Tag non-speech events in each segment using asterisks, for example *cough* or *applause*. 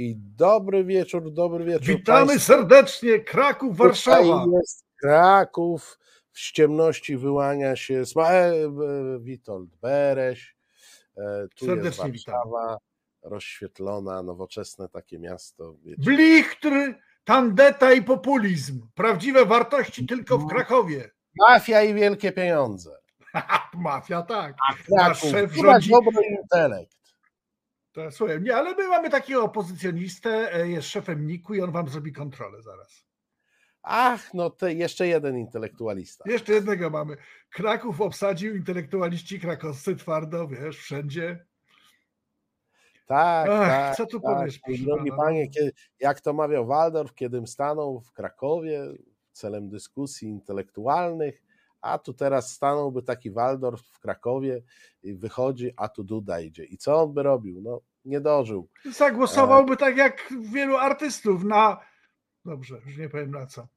i dobry wieczór, dobry wieczór. Witamy państwu. serdecznie, Kraków, Warszawa. Tutaj jest Kraków, w ciemności wyłania się e, Witold Bereś, e, tu Serdecznie jest Warszawa, rozświetlona, nowoczesne takie miasto. Wiecie. Blichtr, tandeta i populizm. Prawdziwe wartości tylko w Krakowie. Mafia i wielkie pieniądze. *laughs* Mafia, tak. Kraków, szef rządzi- dobry intelekt. To, słuchaj, nie, ale my mamy takiego opozycjonistę, e, jest szefem NIK-u i on wam zrobi kontrolę zaraz. Ach, no to jeszcze jeden intelektualista. Jeszcze jednego mamy. Kraków obsadził intelektualiści krakowscy twardo, wiesz, wszędzie. Tak, Ach, tak. co tu tak. powiesz, proszę drogi panie, kiedy, jak to mawiał Waldorf, kiedym stanął w Krakowie celem dyskusji intelektualnych, a tu teraz stanąłby taki Waldorf w Krakowie i wychodzi, a tu Duda idzie. I co on by robił? No, nie dożył. Zagłosowałby tak jak wielu artystów na. Dobrze, już nie powiem na co.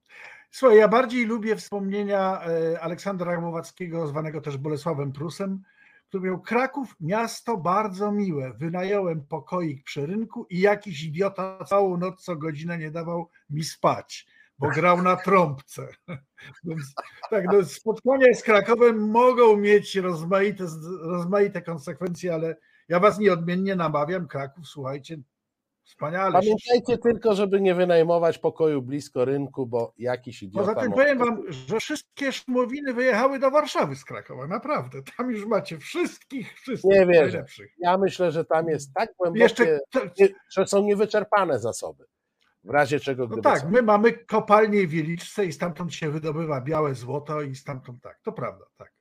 Słuchaj, ja bardziej lubię wspomnienia e, Aleksandra Głowackiego, zwanego też Bolesławem Prusem, który miał Kraków, miasto bardzo miłe. Wynająłem pokoik przy rynku i jakiś idiota całą noc co godzinę nie dawał mi spać, bo grał na trąbce. *laughs* Więc tak, no, spotkania z Krakowem mogą mieć rozmaite, rozmaite konsekwencje, ale ja was nieodmiennie namawiam. Kraków, słuchajcie, wspaniale. Pamiętajcie tylko, żeby nie wynajmować pokoju blisko rynku, bo jakiś idiota... Poza tym może- powiem wam, że wszystkie szumowiny wyjechały do Warszawy z Krakowa, naprawdę. Tam już macie wszystkich, wszystkich Nie wierzę. najlepszych. Ja myślę, że tam jest tak głębokie, Jeszcze, że są niewyczerpane zasoby. W razie czego, no tak, co. my mamy kopalnię w Wieliczce i stamtąd się wydobywa białe złoto i stamtąd tak, to prawda, tak.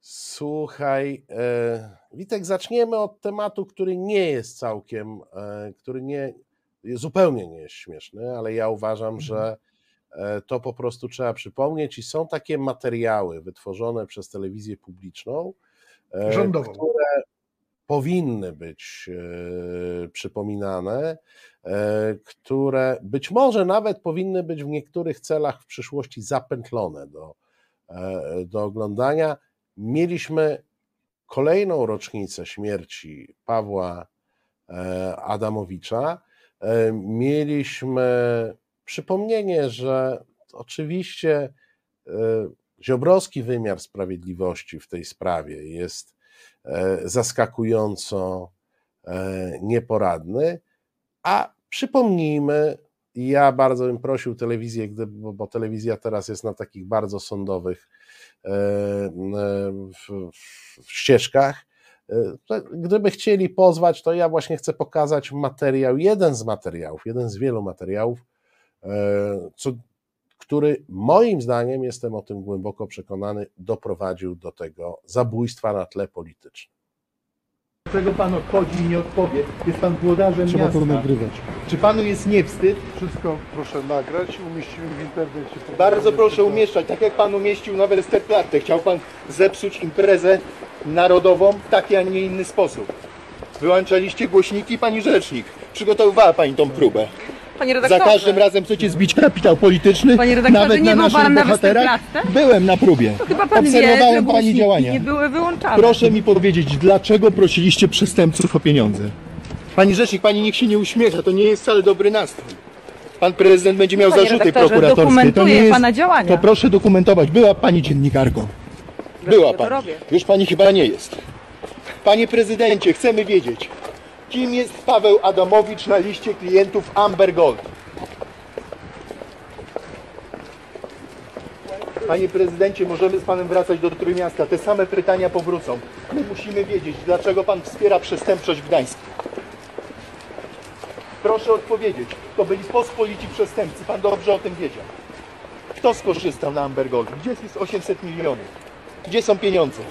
Słuchaj, e, Witek, zaczniemy od tematu, który nie jest całkiem, e, który nie, zupełnie nie jest śmieszny, ale ja uważam, że e, to po prostu trzeba przypomnieć i są takie materiały wytworzone przez telewizję publiczną, Rządową. które powinny być e, przypominane, e, które być może nawet powinny być w niektórych celach w przyszłości zapętlone do, e, do oglądania. Mieliśmy kolejną rocznicę śmierci Pawła Adamowicza. Mieliśmy przypomnienie, że oczywiście ziobrowski wymiar sprawiedliwości w tej sprawie jest zaskakująco e, nieporadny, a przypomnijmy, ja bardzo bym prosił telewizję, bo, telewizja teraz jest na takich bardzo sądowych e, ścieżkach. E, Gdyby chcieli pozwać, to ja właśnie chcę pokazać materiał, jeden z materiałów, jeden z wielu materiałów, e, co, który moim zdaniem, jestem o tym głęboko przekonany, doprowadził do tego zabójstwa na tle politycznym. Dlaczego pan odchodzi i nie odpowie? Jest pan włodarzem Trzeba miasta. to nagrywać. Czy panu jest nie wstyd? Wszystko proszę nagrać, umieścimy w internecie. Bardzo proszę umieszczać, tak jak pan umieścił na Westerplatte. Chciał pan zepsuć imprezę narodową w taki, a nie inny sposób. Wyłączaliście głośniki, pani rzecznik. Przygotowywała pani tą próbę. Panie Za redaktorze, każdym razem chcecie zbić kapitał polityczny. Panie redaktorze, nawet nie na naszych pan na bohaterach. Westerplatte? Byłem na próbie. chyba pan wie, Obserwowałem pani głośniki działania. nie były wyłączane. Proszę mi powiedzieć, dlaczego prosiliście przestępców o pieniądze? Pani rzecznik, pani niech się nie uśmiecha, to nie jest wcale dobry nastrój. Pan prezydent będzie miał Panie zarzuty prokuratorskie. To nie jest... pana działania. To proszę dokumentować. Była pani dziennikarką. Była to pani. Już pani chyba nie jest. Panie prezydencie, chcemy wiedzieć, kim jest Paweł Adamowicz na liście klientów Amber Gold? Panie prezydencie, możemy z panem wracać do Trójmiasta. Te same pytania powrócą. My musimy wiedzieć, dlaczego pan wspiera przestępczość w Gdańsku. Proszę odpowiedzieć. To byli pospolici przestępcy. Pan dobrze o tym wiedział. Kto skorzystał na Amber Gold? Gdzie jest 800 milionów? Gdzie są pieniądze?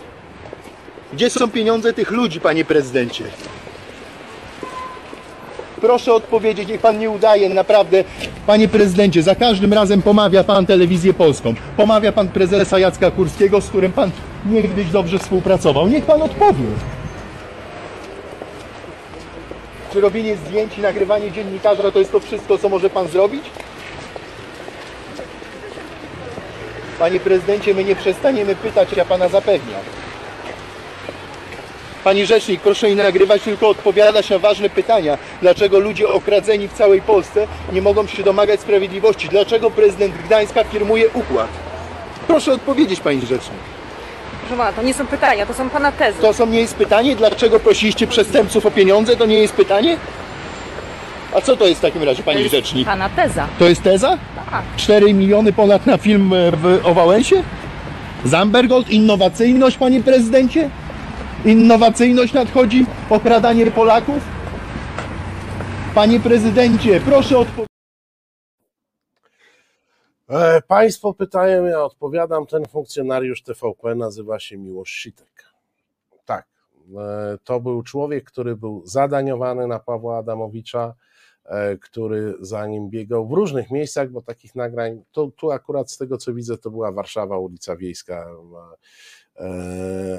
Gdzie są pieniądze tych ludzi, panie prezydencie? Proszę odpowiedzieć, niech pan nie udaje, naprawdę. Panie prezydencie, za każdym razem pomawia pan telewizję polską. Pomawia pan prezesa Jacka Kurskiego, z którym pan niegdyś dobrze współpracował. Niech pan odpowie. Czy robienie zdjęć i nagrywanie dziennikarza to jest to wszystko, co może pan zrobić? Panie prezydencie, my nie przestaniemy pytać, ja pana zapewniam. Pani rzecznik, proszę nie nagrywać, tylko odpowiadać na ważne pytania. Dlaczego ludzie okradzeni w całej Polsce nie mogą się domagać sprawiedliwości? Dlaczego prezydent Gdańska firmuje układ? Proszę odpowiedzieć, pani rzecznik. Proszę pana, to nie są pytania, to są pana tezy. To są nie jest pytanie, dlaczego prosiliście przestępców o pieniądze? To nie jest pytanie? A co to jest w takim razie, pani jest rzecznik? pana teza. To jest teza? Tak. 4 miliony ponad na film w, o Wałęsie? Zambergold, innowacyjność, panie prezydencie? Innowacyjność nadchodzi? Okradanie Polaków? Panie prezydencie, proszę odpowiedzieć. Państwo pytają, ja odpowiadam, ten funkcjonariusz TVP nazywa się Miłosz Sitek. Tak, e, to był człowiek, który był zadaniowany na Pawła Adamowicza, e, który za nim biegał w różnych miejscach, bo takich nagrań, to, tu akurat z tego co widzę, to była Warszawa, ulica Wiejska,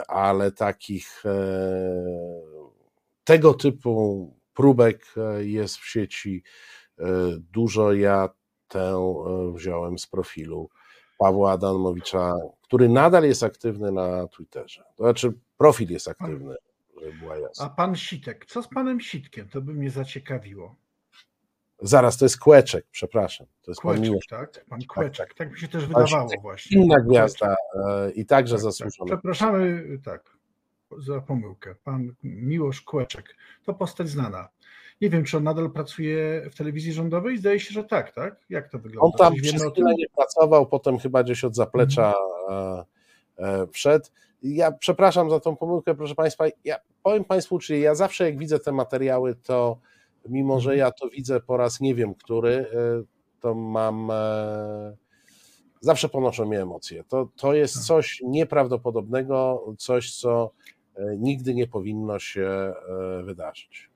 ale takich tego typu próbek jest w sieci dużo. Ja tę wziąłem z profilu Pawła Adamowicza, który nadal jest aktywny na Twitterze. To znaczy, profil jest aktywny, żeby była A jasna. pan Sitek, co z panem Sitkiem? To by mnie zaciekawiło. Zaraz, to jest Kłeczek, przepraszam. To jest pan Kłeczek, Miłosz. tak? Pan Kłeczek. Tak mi się też Pan wydawało właśnie. Inna gwiazda e, i także Tak, tak. zasłużona. Przepraszamy, tak, za pomyłkę. Pan Miłosz Kłeczek. To postać znana. Nie wiem, czy on nadal pracuje w telewizji rządowej? Zdaje się, że tak, tak? Jak to wygląda? On tam Coś przez chwilę nie pracował, potem chyba gdzieś od zaplecza e, e, wszedł. Ja przepraszam za tą pomyłkę, proszę Państwa. Ja powiem Państwu, czyli ja zawsze jak widzę te materiały, to mimo, że ja to widzę po raz nie wiem który, e, to mam. e, Zawsze ponoszą mnie emocje. To, to jest Tak. coś nieprawdopodobnego, coś, co e, nigdy nie powinno się wydarzyć.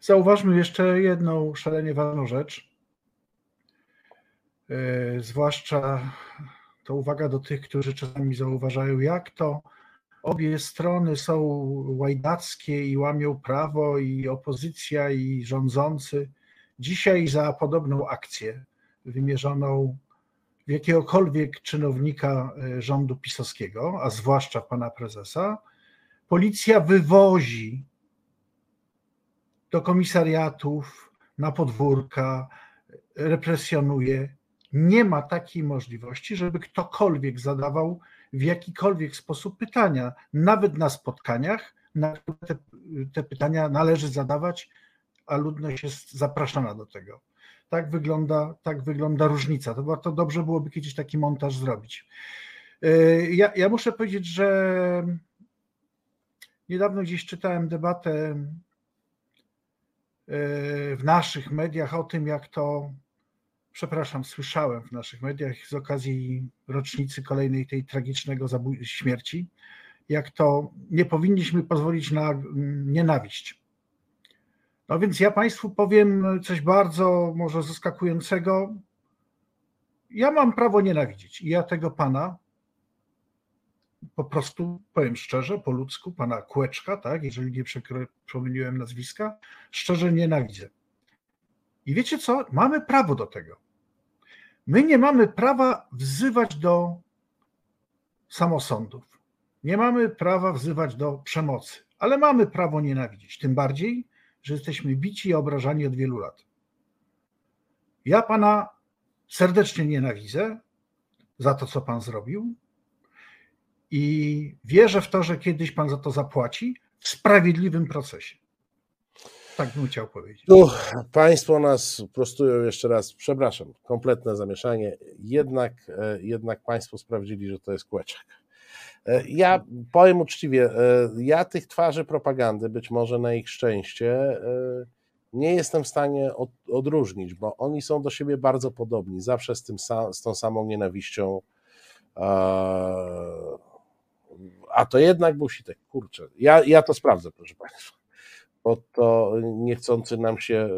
Zauważmy jeszcze jedną szalenie ważną rzecz. Zwłaszcza to uwaga do tych, którzy czasami zauważają, jak to obie strony są łajdackie i łamią prawo, i opozycja, i rządzący. Dzisiaj za podobną akcję wymierzoną w jakiegokolwiek czynownika y, rządu pisowskiego, a zwłaszcza pana prezesa, policja wywozi do komisariatów, na podwórka, represjonuje. Nie ma takiej możliwości, żeby ktokolwiek zadawał w jakikolwiek sposób pytania, nawet na spotkaniach, na które te, te pytania należy zadawać, a ludność jest zapraszana do tego. Tak wygląda, tak wygląda różnica. To warto dobrze byłoby kiedyś taki montaż zrobić. Yy, Ja, ja muszę powiedzieć, że niedawno gdzieś czytałem debatę w naszych mediach o tym, jak to, przepraszam, słyszałem w naszych mediach z okazji rocznicy kolejnej tej tragicznego śmierci, jak to nie powinniśmy pozwolić na mm, nienawiść. No więc ja Państwu powiem coś bardzo może zaskakującego. Ja mam prawo nienawidzić i ja tego pana po prostu, powiem szczerze, po ludzku, pana Kłeczka, tak, jeżeli nie przekro- nazwiska, szczerze nienawidzę. I wiecie co? Mamy prawo do tego. My nie mamy prawa wzywać do samosądów. Nie mamy prawa wzywać do przemocy, ale mamy prawo nienawidzić. Tym bardziej, że jesteśmy bici i obrażani od wielu lat. Ja pana serdecznie nienawidzę za to, co pan zrobił, i wierzę w to, że kiedyś pan za to zapłaci w sprawiedliwym procesie. Tak bym chciał powiedzieć. Tu Państwo nas prostują jeszcze raz, przepraszam, kompletne zamieszanie, jednak, e, jednak Państwo sprawdzili, że to jest kłeczek. E, Ja powiem uczciwie, e, ja tych twarzy propagandy, być może na ich szczęście, nie jestem w stanie od, odróżnić, bo oni są do siebie bardzo podobni, zawsze z, tym, z tą samą nienawiścią. A to jednak był sitek, kurczę. Ja, ja to sprawdzę, proszę Państwa bo to niechcący nam się.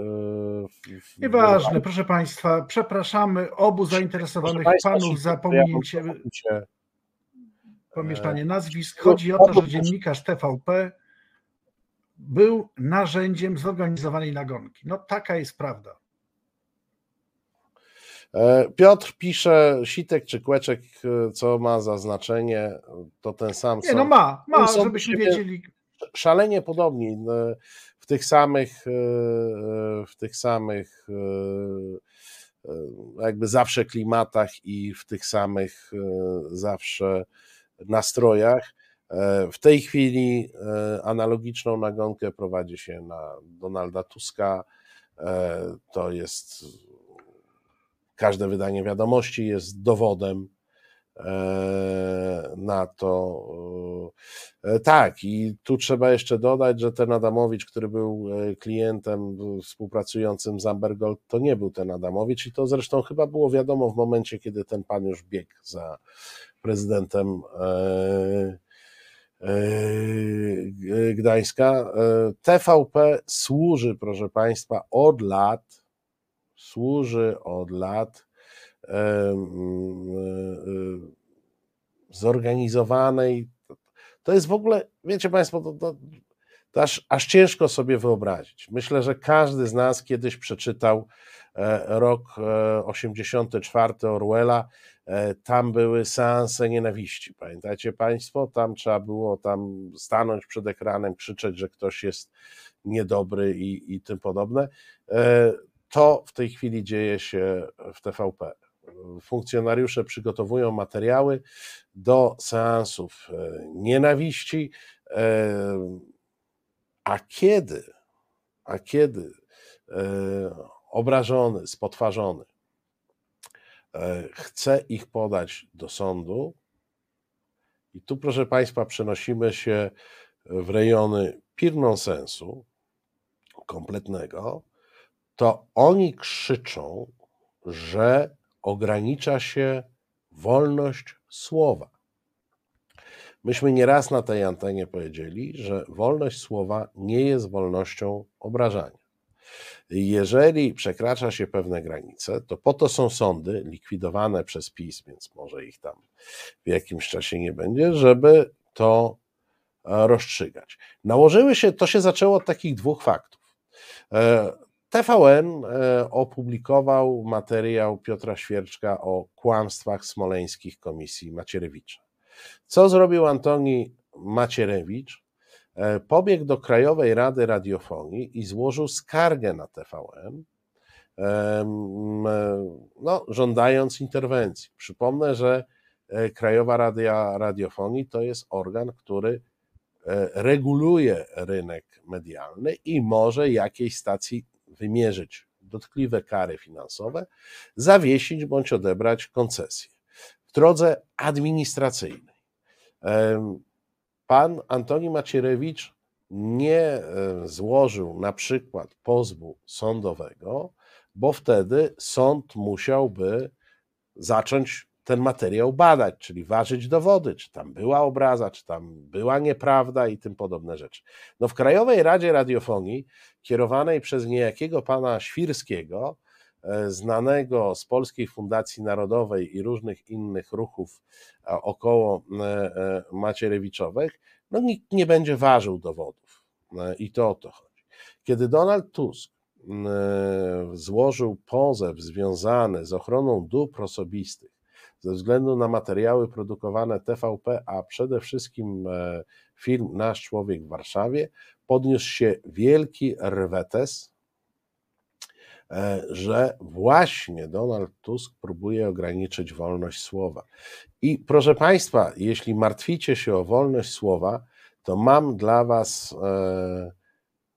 e, Nieważne, proszę państwa, przepraszamy obu zainteresowanych państwa, panów za ja pominięcie, poczucie, pomieszanie nazwisk. Chodzi o to, że dziennikarz TVP był narzędziem zorganizowanej nagonki. No taka jest prawda. e, Piotr pisze, sitek czy kłeczek, e, co ma za znaczenie, to ten sam Nie, no ma, ma, żebyśmy wiedzieli. Szalenie podobni e, w tych samych, e, w tych samych e, jakby zawsze klimatach i w tych samych zawsze nastrojach. W tej chwili analogiczną nagonkę prowadzi się na Donalda Tuska. To jest każde wydanie wiadomości jest dowodem E, na to. E, tak, i tu trzeba jeszcze dodać, że ten Adamowicz, który był e, klientem współpracującym z Ambergold, to nie był ten Adamowicz i to zresztą chyba było wiadomo w momencie, kiedy ten pan już biegł za prezydentem Gdańska. TVP służy, proszę Państwa, od lat, służy od lat zorganizowanej. To jest w ogóle, wiecie Państwo, to, to, to aż, aż ciężko sobie wyobrazić. Myślę, że każdy z nas kiedyś przeczytał e, rok 84 e, Orwella. E, tam były seanse nienawiści. Pamiętacie Państwo? Tam trzeba było tam stanąć przed ekranem, krzyczeć, że ktoś jest niedobry i, i tym podobne. To w tej chwili dzieje się w TVP funkcjonariusze przygotowują materiały do seansów e, nienawiści, e, a kiedy, a kiedy e, obrażony, spotwarzony chce ich podać do sądu, i tu, proszę Państwa, przenosimy się w rejony sensu kompletnego, to oni krzyczą, że ogranicza się wolność słowa. Myśmy nieraz na tej antenie powiedzieli, że wolność słowa nie jest wolnością obrażania. Jeżeli przekracza się pewne granice, to po to są sądy likwidowane przez PiS, więc może ich tam w jakimś czasie nie będzie, żeby to e, rozstrzygać. Nałożyły się, to się zaczęło od takich dwóch faktów. TVN e, opublikował materiał Piotra Świerczka o kłamstwach smoleńskich komisji Macierewicza. Co zrobił Antoni Macierewicz? E, pobiegł do Krajowej Rady Radiofonii i złożył skargę na TVN, e, no, żądając interwencji. Przypomnę, że Krajowa Rada Radiofonii to jest organ, który reguluje rynek medialny i może jakiejś stacji wymierzyć dotkliwe kary finansowe, zawiesić bądź odebrać koncesję w drodze administracyjnej. Pan Antoni Macierewicz nie złożył na przykład pozwu sądowego, bo wtedy sąd musiałby zacząć ten materiał badać, czyli ważyć dowody, czy tam była obraza, czy tam była nieprawda i tym podobne rzeczy. No w Krajowej Radzie Radiofonii, kierowanej przez niejakiego pana Świrskiego, e, znanego z Polskiej Fundacji Narodowej i różnych innych ruchów e, około e, Macierewiczowych, no nikt nie będzie ważył dowodów. I to o to chodzi. Kiedy Donald Tusk złożył pozew związany z ochroną dóbr osobistych ze względu na materiały produkowane TVP, a przede wszystkim e, film Nasz Człowiek w Warszawie, podniósł się wielki rwetes, e, że właśnie Donald Tusk próbuje ograniczyć wolność słowa. I proszę Państwa, jeśli martwicie się o wolność słowa, to mam dla Was e,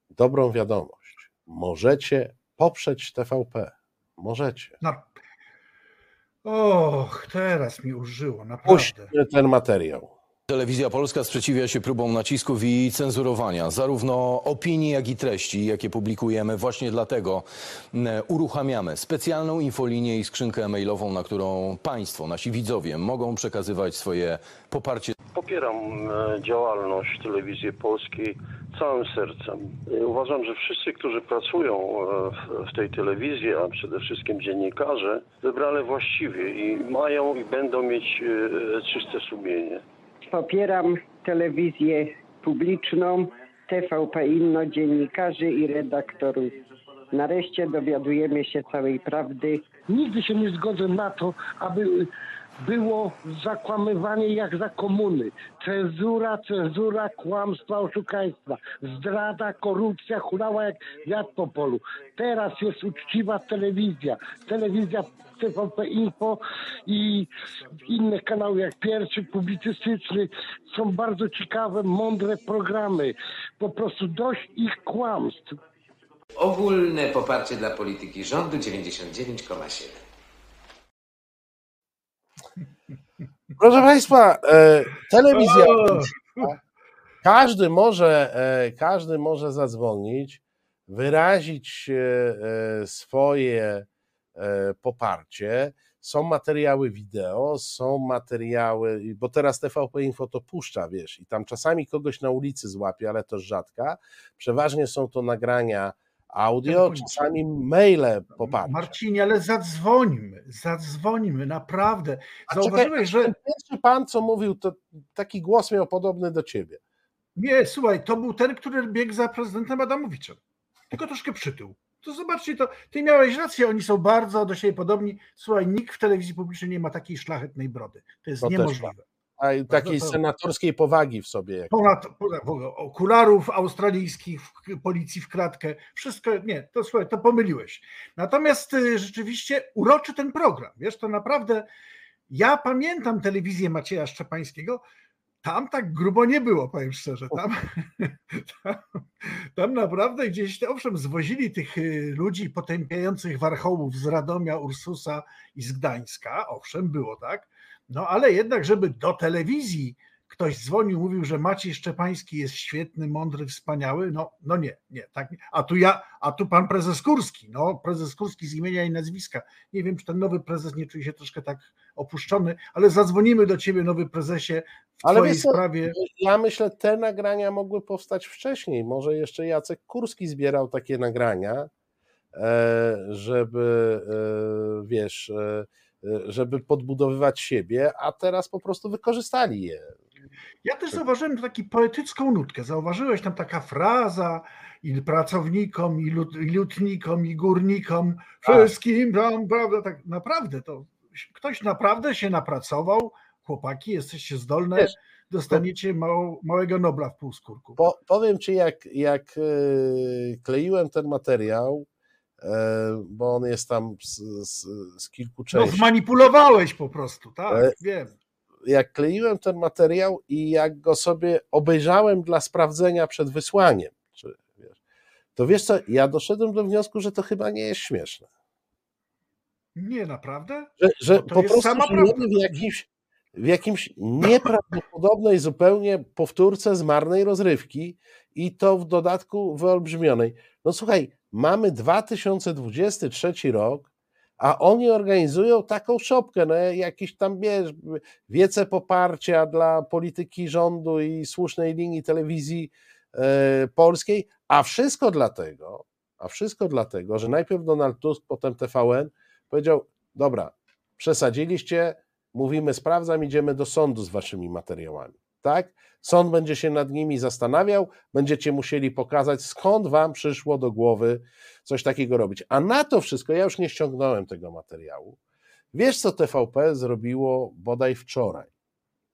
dobrą wiadomość. Możecie poprzeć TVP. Możecie. No, Och, teraz mi użyło, naprawdę. Puśćmy ten materiał. Telewizja Polska sprzeciwia się próbom nacisków i cenzurowania zarówno opinii, jak i treści, jakie publikujemy. Właśnie dlatego uruchamiamy specjalną infolinię i skrzynkę mailową, na którą Państwo, nasi widzowie mogą przekazywać swoje poparcie. Popieram e, działalność telewizji polskiej całym sercem. E, uważam, że wszyscy, którzy pracują e, w tej telewizji, a przede wszystkim dziennikarze, wybrali właściwie i mają i będą mieć czyste sumienie. Popieram telewizję publiczną, TVP Inno, dziennikarzy i redaktorów Nareszcie dowiadujemy się całej prawdy. Nigdy się nie zgodzę na to, aby było zakłamywanie jak za komuny. Cenzura, cenzura, kłamstwa, oszukaństwa. Zdrada, korupcja hulała jak wiatr po polu. Teraz jest uczciwa telewizja. Telewizja TVP Info i inne kanały jak pierwszy, publicystyczny. Są bardzo ciekawe, mądre programy. Po prostu dość ich kłamstw. Ogólne poparcie dla polityki rządu 99,7. Proszę Państwa, e, telewizja. Każdy może, e, każdy może zadzwonić, wyrazić e, swoje poparcie. Są materiały wideo, są materiały, bo teraz TVP Info to puszcza, wiesz, i tam czasami kogoś na ulicy złapie, ale to rzadka. Przeważnie są to nagrania audio, czasami maile poparcia. Marcinie, ale zadzwońmy, zadzwońmy, naprawdę. A czekaj, Zauważyłeś, że pierwszy pan, co mówił, to taki głos miał podobny do ciebie. nie, słuchaj, to był ten, który biegł za prezydentem Adamowiczem. Tylko troszkę przytył. To zobaczcie, to ty miałeś rację, oni są bardzo do siebie podobni. Słuchaj, nikt w telewizji publicznej nie ma takiej szlachetnej brody. To jest To niemożliwe. Takiej to- senatorskiej powagi w sobie. Ponad, ponad okularów australijskich, policji w kratkę, wszystko, nie, to słuchaj, to pomyliłeś. Natomiast y, rzeczywiście uroczy ten program, wiesz, to naprawdę, ja pamiętam telewizję Macieja Szczepańskiego, tam tak grubo nie było, powiem szczerze, tam, *laughs* tam, tam naprawdę gdzieś, owszem, zwozili tych y, ludzi potępiających warchołów z Radomia, Ursusa i z Gdańska, owszem, było tak, no ale jednak, żeby do telewizji ktoś dzwonił, mówił, że Maciej Szczepański jest świetny, mądry, wspaniały. No, no nie, nie, tak. nie. A tu ja, a tu pan prezes Kurski, no, prezes Kurski z imienia i nazwiska. Nie wiem, czy ten nowy prezes nie czuje się troszkę tak opuszczony, ale zadzwonimy do ciebie, nowy prezesie, w Ale twojej wiesz co, sprawie. Ja myślę, te nagrania mogły powstać wcześniej. Może jeszcze Jacek Kurski zbierał takie nagrania, e, żeby, e, wiesz, e, żeby podbudowywać siebie, a teraz po prostu wykorzystali je. Ja też zauważyłem taką poetycką nutkę. Zauważyłeś tam taka fraza i pracownikom, i, lut, i lutnikom, i górnikom, wszystkim tam, prawda, tak naprawdę to ktoś naprawdę się napracował, chłopaki, jesteście zdolne, Wiesz, dostaniecie mało, małego Nobla w półskórku. Po, powiem ci, jak, jak e, kleiłem ten materiał, bo on jest tam z, z, z kilku No części. zmanipulowałeś po prostu, tak, Ale- wiem. jak kleiłem ten materiał i jak go sobie obejrzałem dla sprawdzenia przed wysłaniem, czy, wiesz, to wiesz co, ja doszedłem do wniosku, że to chyba nie jest śmieszne. Nie, naprawdę? Że, że No po prostu żyjemy w jakimś, w jakimś nieprawdopodobnej zupełnie powtórce z marnej rozrywki i to w dodatku wyolbrzymionej. No słuchaj, mamy 2023 rok, a oni organizują taką szopkę, no jakiś tam wiesz, wiece poparcia dla polityki rządu i słusznej linii telewizji e, polskiej, a wszystko dlatego, a wszystko dlatego, że najpierw Donald Tusk, potem TVN powiedział, dobra, przesadziliście, mówimy, sprawdzam, idziemy do sądu z waszymi materiałami, tak? Sąd będzie się nad nimi zastanawiał, będziecie musieli pokazać, skąd wam przyszło do głowy coś takiego robić. A na to wszystko, ja już nie ściągnąłem tego materiału. Wiesz, co TVP zrobiło bodaj wczoraj?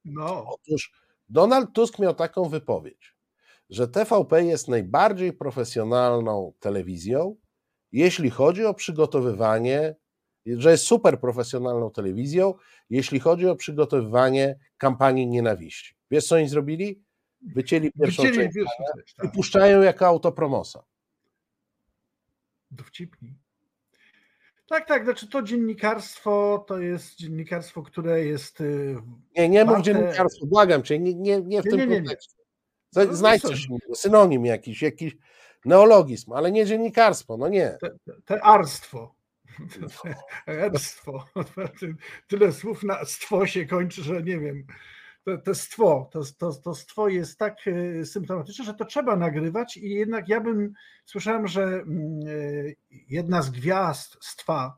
No, Otóż Donald Tusk miał taką wypowiedź, że TVP jest najbardziej profesjonalną telewizją, jeśli chodzi o przygotowywanie, że jest super profesjonalną telewizją, jeśli chodzi o przygotowywanie kampanii nienawiści. Wiesz, co oni zrobili? Wycięli pierwszą wycięli część pierwszą część, i tak. puszczają jako autopromosa. Dowcipni. Tak, tak, znaczy to dziennikarstwo to jest dziennikarstwo, które jest y, Nie, nie mów Warte- dziennikarstwo, błagam cię, nie, nie, nie w Nie, tym nie, kontekście. No, Znajdź co? coś synonim jakiś, jakiś neologizm, ale nie dziennikarstwo, no nie. te arstwo. *laughs* Erstwo. *laughs* Tyle słów na stwo się kończy, że nie wiem. To, to stwo, to, to, to stwo jest tak y, symptomatyczne, że to trzeba nagrywać i jednak ja bym słyszałem, że mm, y, jedna z gwiazd stwa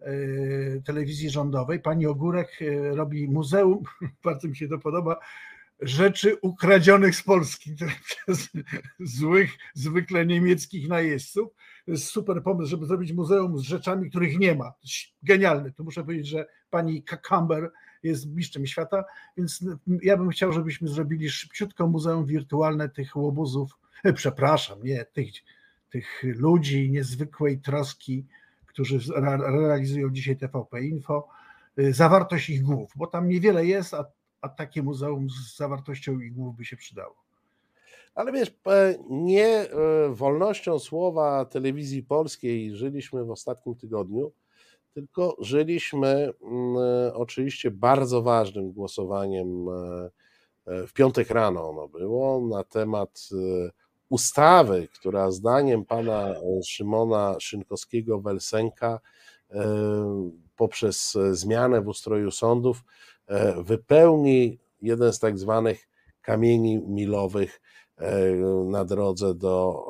y, telewizji rządowej, pani Ogórek robi muzeum, *laughs* bardzo mi się to podoba, rzeczy ukradzionych z Polski *laughs* przez złych, zwykle niemieckich najeźdźców. jest super pomysł, żeby zrobić muzeum z rzeczami, których nie ma. Genialny. Tu muszę powiedzieć, że pani Kakamber jest mistrzem świata, więc ja bym chciał, żebyśmy zrobili szybciutko muzeum wirtualne tych łobuzów, e, przepraszam, nie, tych, tych ludzi niezwykłej troski, którzy realizują dzisiaj TVP Info, e, zawartość ich głów, bo tam niewiele jest, a, a takie muzeum z zawartością ich głów by się przydało. Ale wiesz, e, nie wolnością słowa telewizji polskiej żyliśmy w ostatnim tygodniu, tylko żyliśmy mm, e, oczywiście bardzo ważnym głosowaniem e, e, w piątek rano ono było na temat ustawy, która zdaniem pana Szymona Szynkowskiego-Welsenka poprzez zmianę w ustroju sądów wypełni jeden z tak zwanych kamieni milowych na drodze do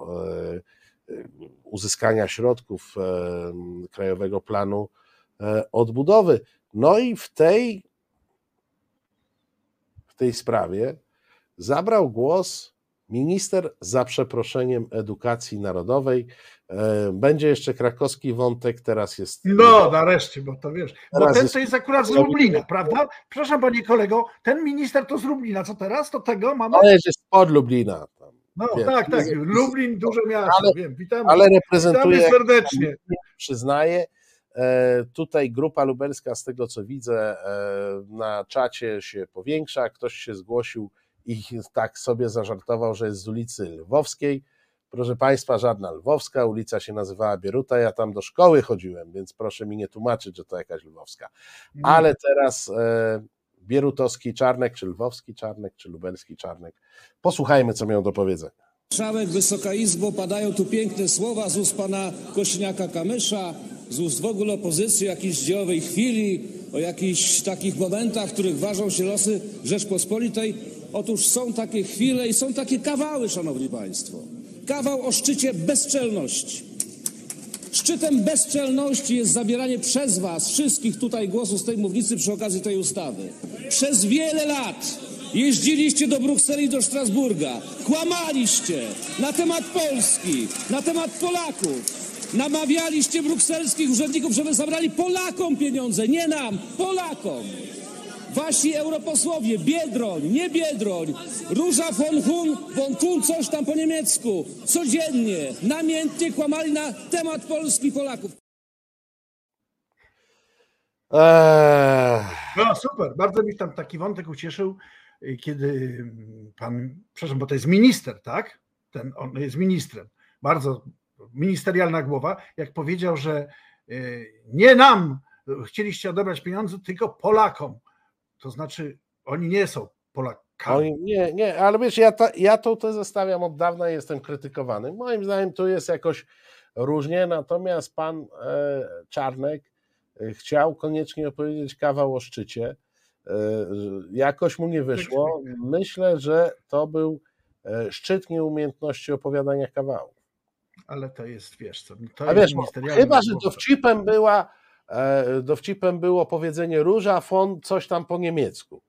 uzyskania środków Krajowego Planu e, Odbudowy. No i w tej, w tej sprawie zabrał głos minister za przeproszeniem edukacji narodowej. E, będzie jeszcze krakowski wątek, teraz jest. No, nareszcie, bo to wiesz. Bo ten jest... to jest akurat z Lublina, prawda? Przepraszam, panie kolego, ten minister to z Lublina. Co teraz? To tego mamy. Ale jest pod Lublina. No Wiesz, tak, tak. Lublin, duże miasto, ale, wiem. Witamy, ale reprezentuje, witamy serdecznie. Przyznaję, e, tutaj grupa lubelska, z tego co widzę, e, na czacie się powiększa. Ktoś się zgłosił i tak sobie zażartował, że jest z ulicy Lwowskiej. Proszę Państwa, żadna Lwowska, ulica się nazywała Bieruta, ja tam do szkoły chodziłem, więc proszę mi nie tłumaczyć, że to jakaś Lwowska. Ale teraz e, Bierutowski Czarnek, czy Lwowski Czarnek, czy Lubelski Czarnek. Posłuchajmy, co miał do powiedzenia. Marszałek, Wysoka Izbo, padają tu piękne słowa z ust pana Kośniaka-Kamysza, z ust w ogóle opozycji jakiejś dziełowej chwili, o jakichś takich momentach, w których ważą się losy Rzeczpospolitej. Otóż są takie chwile i są takie kawały, szanowni państwo. Kawał o szczycie bezczelności. Szczytem bezczelności jest zabieranie przez Was wszystkich tutaj głosu z tej mównicy przy okazji tej ustawy. Przez wiele lat jeździliście do Brukseli i do Strasburga, kłamaliście na temat Polski, na temat Polaków. Namawialiście brukselskich urzędników, żeby zabrali Polakom pieniądze, nie nam, Polakom. Wasi europosłowie, Biedroń, nie Biedroń, Róża von Hun, von Thun, coś tam po niemiecku, codziennie, namiętnie kłamali na temat Polski Polaków. Eee. No super, bardzo mi tam taki wątek ucieszył, kiedy pan, przepraszam, bo to jest minister, tak? Ten, on jest ministrem, bardzo ministerialna głowa, jak powiedział, że e, nie nam chcieliście odebrać pieniądze, tylko Polakom. To znaczy, oni nie są Polakami. Oni, nie, nie, ale wiesz, ja, ta, ja to tezę stawiam od dawna i jestem krytykowany. Moim zdaniem tu jest jakoś różnie, natomiast pan e, Czarnek e, chciał koniecznie opowiedzieć kawał o szczycie. E, jakoś mu nie wyszło. Myślę, że to był szczyt nieumiejętności opowiadania kawału. Ale to jest, wiesz co, to A wiesz, chyba, że dowcipem była dowcipem było powiedzenie róża, fon, coś tam po niemiecku.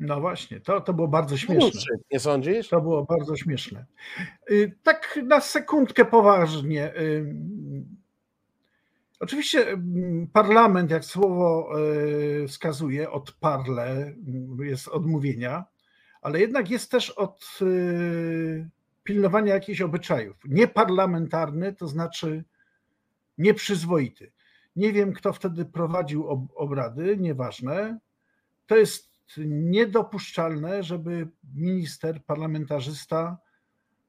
No właśnie, to, to było bardzo śmieszne. Nie sądzisz? To było bardzo śmieszne. Y, tak na sekundkę poważnie. Y, oczywiście y, parlament, jak słowo wskazuje, od parle jest odmówienia, ale jednak jest też od pilnowania jakichś obyczajów. Nieparlamentarny, to znaczy nieprzyzwoity. Nie wiem, kto wtedy prowadził obrady, nieważne. To jest niedopuszczalne, żeby minister, parlamentarzysta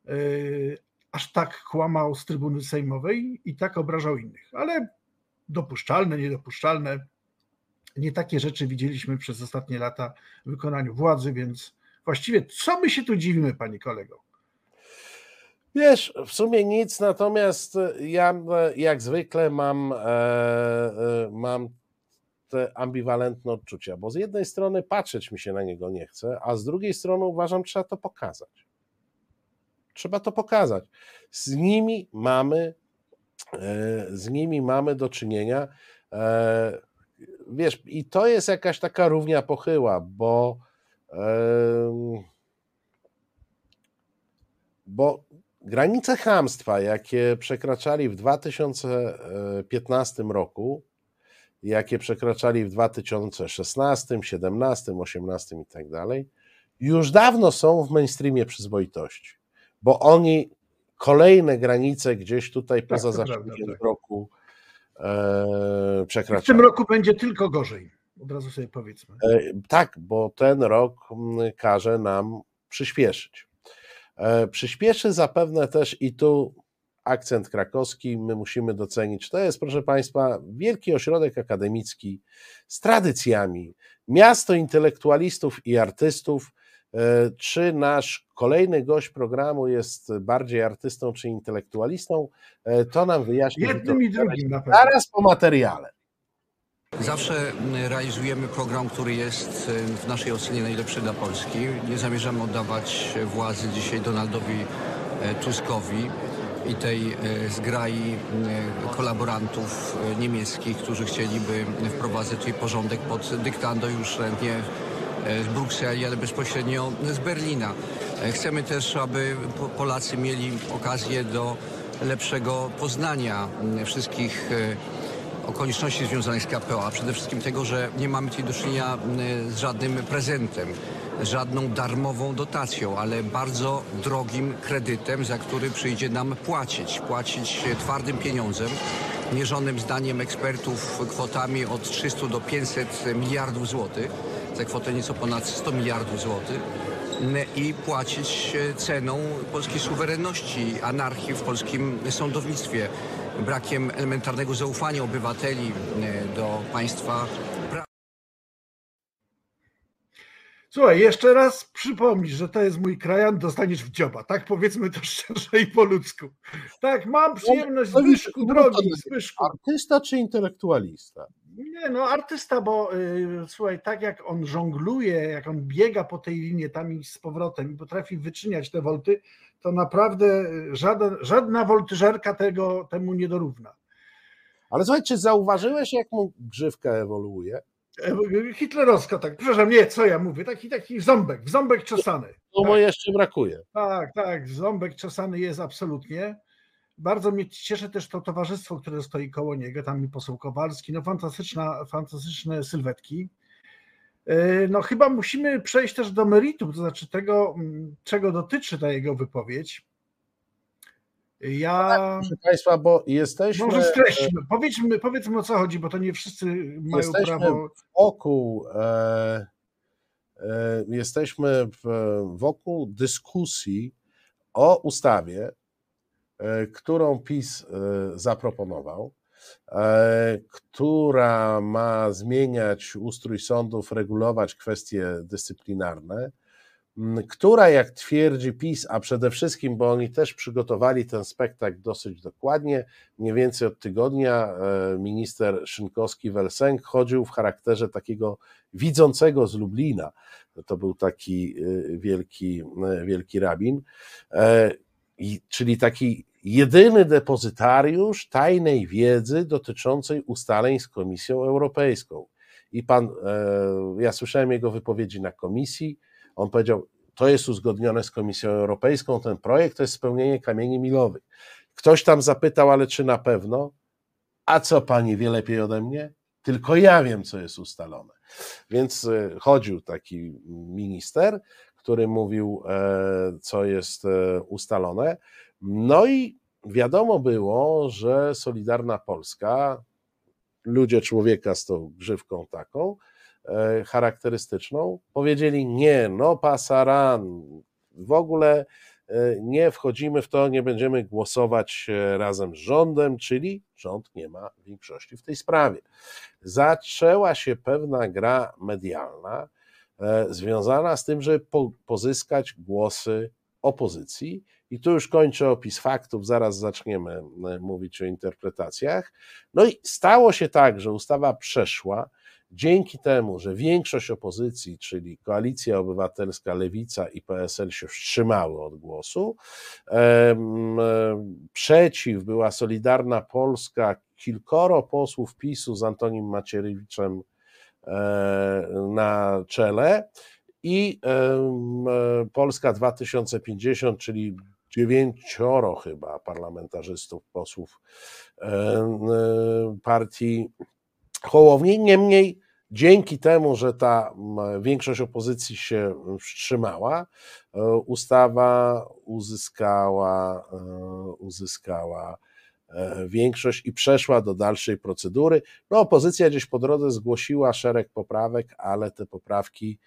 yy, aż tak kłamał z trybuny sejmowej i tak obrażał innych. Ale dopuszczalne, niedopuszczalne. Nie takie rzeczy widzieliśmy przez ostatnie lata w wykonaniu władzy, więc właściwie co my się tu dziwimy, panie kolego? Wiesz, w sumie nic, natomiast ja jak zwykle mam, e, e, mam te ambiwalentne odczucia, bo z jednej strony patrzeć mi się na niego nie chce, a z drugiej strony uważam, trzeba to pokazać. Trzeba to pokazać. Z nimi mamy, e, z nimi mamy do czynienia. Wiesz, i to jest jakaś taka równia pochyła, bo bo granice chamstwa, jakie przekraczali w 2015 roku, jakie przekraczali w 2016, 17, 18 i tak dalej, już dawno są w mainstreamie przyzwoitości, bo oni kolejne granice gdzieś tutaj poza Tak, prawda, tak. wzroku e, W przekraczają. tym roku będzie tylko gorzej. Od razu sobie powiedzmy. E, Tak, bo ten rok mm, każe nam przyspieszyć. E, Przyspieszy zapewne też i tu akcent krakowski, my musimy docenić. To jest, proszę Państwa, wielki ośrodek akademicki z tradycjami, miasto intelektualistów i artystów. E, Czy nasz kolejny gość programu jest bardziej artystą czy intelektualistą, e, to nam wyjaśni. Jednym i drugim na pewno. Zaraz po materiale. Zawsze realizujemy program, który jest y, w naszej ocenie najlepszy dla Polski. Nie zamierzamy oddawać władzy dzisiaj Donaldowi e, Tuskowi i tej e, zgrai e, kolaborantów e, niemieckich, którzy chcieliby wprowadzać tutaj porządek pod dyktando już e, nie e, z Brukseli, ale bezpośrednio z Berlina. E, Chcemy też, aby Po- Polacy mieli okazję do lepszego poznania wszystkich e, okoliczności związanych z KPO, a przede wszystkim tego, że nie mamy tutaj do czynienia mm, z żadnym prezentem, żadną darmową dotacją, ale bardzo drogim kredytem, za który przyjdzie nam płacić. Płacić e, twardym pieniądzem, mierzonym zdaniem ekspertów kwotami od 300 do 500 miliardów złotych, za kwotę nieco ponad 100 miliardów złotych. Mm, i płacić e, ceną polskiej suwerenności, anarchii w polskim sądownictwie, brakiem elementarnego zaufania obywateli e, do państwa. Słuchaj, jeszcze raz przypomnij, że to jest mój krajan, dostaniesz w dzioba. Tak powiedzmy to *laughs* szczerze i po ludzku. Tak, mam przyjemność, No, Zbyszku, drogi Zbyszku. Artysta czy intelektualista? Nie, no artysta, bo y, słuchaj, tak jak on żongluje, jak on biega po tej linie tam i z powrotem i potrafi wyczyniać te wolty, to naprawdę y, żaden, żadna woltyżerka tego, temu nie dorówna. Ale słuchaj, czy zauważyłeś, jak mu grzywka ewoluuje? Hitlerowska, tak, przepraszam, nie, co ja mówię, taki, taki ząbek, ząbek czesany. To mu jeszcze brakuje. Tak, tak, ząbek czesany jest absolutnie. Bardzo mnie cieszy też to towarzystwo, które stoi koło niego, tam i poseł Kowalski, no fantastyczna, fantastyczne sylwetki. E, No chyba musimy przejść też do meritum, to znaczy tego, mm, czego dotyczy ta jego wypowiedź. Ja Proszę Państwa, bo jesteśmy, może streśćmy, powiedzmy, powiedzmy o co chodzi, bo to nie wszyscy mają jesteśmy prawo. wokół, e, e, jesteśmy w, wokół dyskusji o ustawie, e, którą PiS e, zaproponował, która ma zmieniać ustrój sądów, regulować kwestie dyscyplinarne, która, jak twierdzi PiS, a przede wszystkim, bo oni też przygotowali ten spektakl dosyć dokładnie, mniej więcej od tygodnia e, minister Szynkowski-Welsenk chodził w charakterze takiego widzącego z Lublina. To był taki e, wielki, e, wielki rabin, E, czyli taki jedyny depozytariusz tajnej wiedzy dotyczącej ustaleń z Komisją Europejską. I pan, e, ja słyszałem jego wypowiedzi na komisji, on powiedział, to jest uzgodnione z Komisją Europejską, ten projekt to jest spełnienie kamieni milowych. Ktoś tam zapytał, ale czy na pewno? A co pani wie lepiej ode mnie? Tylko ja wiem, co jest ustalone. Więc e, chodził taki minister, który mówił, e, co jest ustalone. No i wiadomo było, że Solidarna Polska, ludzie człowieka z tą grzywką taką, e, charakterystyczną, powiedzieli nie, no pasaran, w ogóle e, nie wchodzimy w to, nie będziemy głosować e, razem z rządem, czyli rząd nie ma większości w tej sprawie. Zaczęła się pewna gra medialna związana z tym, żeby po, pozyskać głosy opozycji. I tu już kończę opis faktów, zaraz zaczniemy e, mówić o interpretacjach. No i stało się tak, że ustawa przeszła dzięki temu, że większość opozycji, czyli Koalicja Obywatelska, Lewica i PSL się wstrzymały od głosu. e, Przeciw była Solidarna Polska, kilkoro posłów PiSu z Antonim Macierewiczem e, na czele i Polska 2050, czyli dziewięcioro chyba parlamentarzystów, posłów e, e, partii Hołowni. Niemniej dzięki temu, że ta większość opozycji się wstrzymała, e, ustawa uzyskała, uzyskała większość i przeszła do dalszej procedury. No, opozycja gdzieś po drodze zgłosiła szereg poprawek, ale te poprawki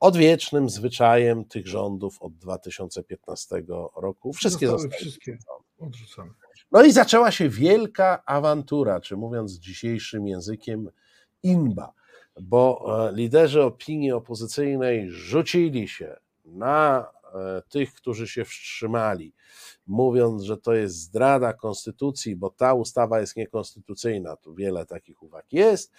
odwiecznym zwyczajem tych rządów od 2015 roku. Wszystkie zostały, zostały wszystkie odrzucone. No i zaczęła się wielka awantura, czy mówiąc dzisiejszym językiem, imba, bo e, liderzy opinii opozycyjnej rzucili się na e, tych, którzy się wstrzymali, mówiąc, że to jest zdrada konstytucji, bo ta ustawa jest niekonstytucyjna. Tu wiele takich uwag jest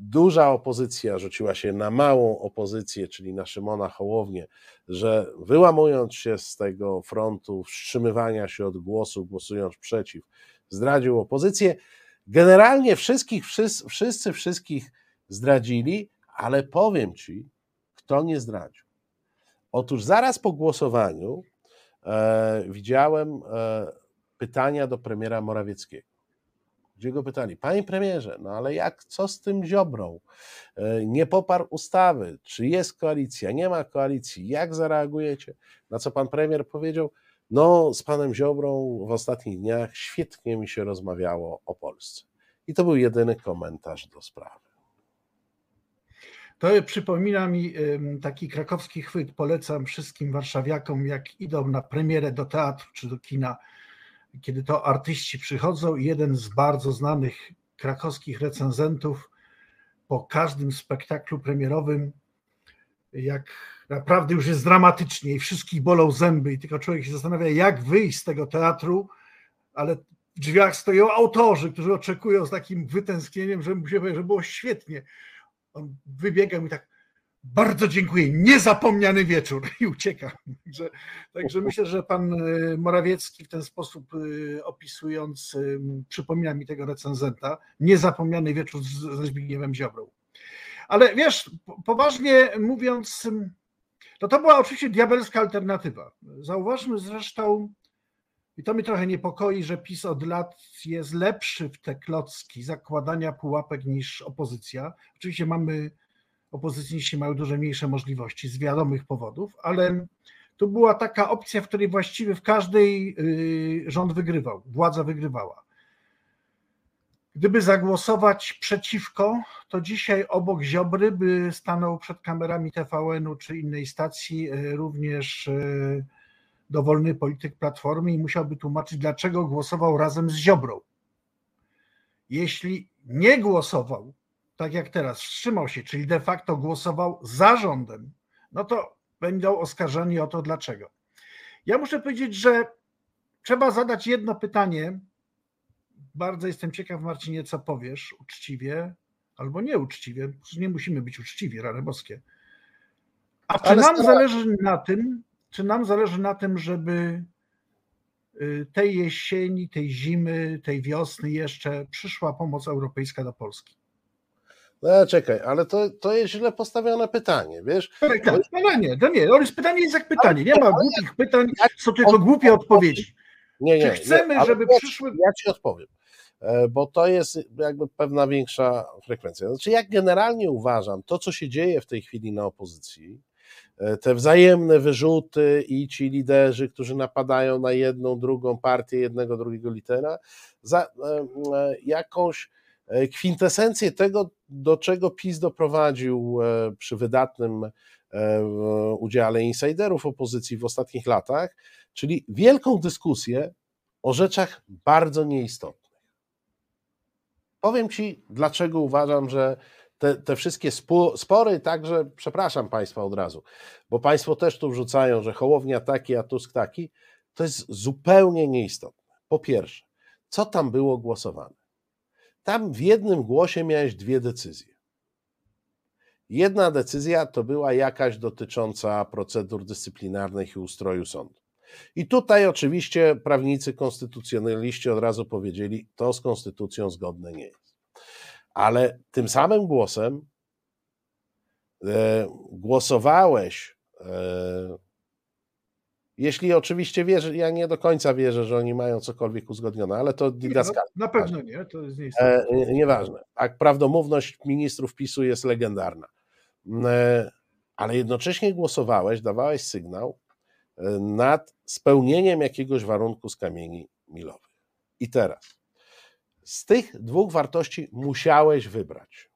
duża opozycja rzuciła się na małą opozycję, czyli na Szymona Hołownię, że wyłamując się z tego frontu wstrzymywania się od głosu, głosując przeciw, zdradził opozycję. Generalnie wszystkich, wszyscy, wszyscy wszystkich zdradzili, ale powiem ci, kto nie zdradził. Otóż zaraz po głosowaniu e, widziałem e, pytania do premiera Morawieckiego gdzie go pytali, panie premierze, no ale jak, co z tym Ziobrą? E, nie poparł ustawy, czy jest koalicja, nie ma koalicji, jak zareagujecie? Na co pan premier powiedział, no z panem Ziobrą w ostatnich dniach świetnie mi się rozmawiało o Polsce. I to był jedyny komentarz do sprawy. To przypomina mi taki krakowski chwyt. Polecam wszystkim warszawiakom, jak idą na premierę do teatru czy do kina kiedy to artyści przychodzą i jeden z bardzo znanych krakowskich recenzentów po każdym spektaklu premierowym, jak naprawdę już jest dramatycznie i wszystkich bolą zęby i tylko człowiek się zastanawia, jak wyjść z tego teatru, ale w drzwiach stoją autorzy, którzy oczekują z takim wytęsknieniem, że, że było świetnie. On wybiega mi tak, bardzo dziękuję, niezapomniany wieczór i ucieka. Także, także myślę, że pan e, Morawiecki w ten sposób e, opisując przypomina mi tego recenzenta, niezapomniany wieczór ze Zbigniewem Ziobrą. Ale wiesz, poważnie mówiąc, no to była oczywiście diabelska alternatywa. Zauważmy zresztą, i to mnie trochę niepokoi, że PiS od lat jest lepszy w te klocki zakładania pułapek niż opozycja. Oczywiście mamy opozycjoniści mają dużo mniejsze możliwości z wiadomych powodów, ale to była taka opcja, w której właściwie w każdej y, rząd wygrywał, władza wygrywała. Gdyby zagłosować przeciwko, to dzisiaj obok Ziobry by stanął przed kamerami TVN-u czy innej stacji y, również y, dowolny polityk Platformy i musiałby tłumaczyć, dlaczego głosował razem z Ziobrą. Jeśli nie głosował tak jak teraz, wstrzymał się, czyli de facto głosował za rządem, no to będą oskarżeni o to dlaczego. Ja muszę powiedzieć, że trzeba zadać jedno pytanie. Bardzo jestem ciekaw, Marcinie, co powiesz uczciwie albo nieuczciwie. Nie musimy być uczciwi, rane boskie. A czy nam zależy na tym, czy nam zależy na tym, żeby y, tej jesieni, tej zimy, tej wiosny jeszcze przyszła pomoc europejska do Polski? No czekaj, ale to, to jest źle postawione pytanie, wiesz? Tak, tak, no nie, to nie, pytanie jest jak pytanie, nie ma głupich pytań, są tylko głupie odpowiedzi. Nie, nie, Czy chcemy, nie, żeby przyszły... Ja ci odpowiem, e, bo to jest jakby pewna większa frekwencja. Znaczy ja generalnie uważam, to co się dzieje w tej chwili na opozycji, e, te wzajemne wyrzuty i ci liderzy, którzy napadają na jedną, drugą partię, jednego, drugiego litera, za e, jakąś kwintesencję tego, do czego PiS doprowadził e, przy wydatnym e, udziale insiderów opozycji w ostatnich latach, czyli wielką dyskusję o rzeczach bardzo nieistotnych. Powiem Ci, dlaczego uważam, że te, te wszystkie spory, także, przepraszam Państwa od razu, bo Państwo też tu wrzucają, że Hołownia taki, a Tusk taki, to jest zupełnie nieistotne. Po pierwsze, co tam było głosowane? Tam w jednym głosie miałeś dwie decyzje. Jedna decyzja to była jakaś dotycząca procedur dyscyplinarnych i ustroju sądu. I tutaj oczywiście prawnicy konstytucjonaliści od razu powiedzieli, to z konstytucją zgodne nie jest. Ale tym samym głosem e, głosowałeś e, Jeśli oczywiście wierzę, ja nie do końca wierzę, że oni mają cokolwiek uzgodnione, ale to no, didaskal. na pewno nie, to jest E, nieistotne. nie- nieważne. A prawdomówność ministrów PiSu jest legendarna. E, ale jednocześnie głosowałeś, dawałeś sygnał e, nad spełnieniem jakiegoś warunku z kamieni milowych. I teraz, z tych dwóch wartości musiałeś wybrać.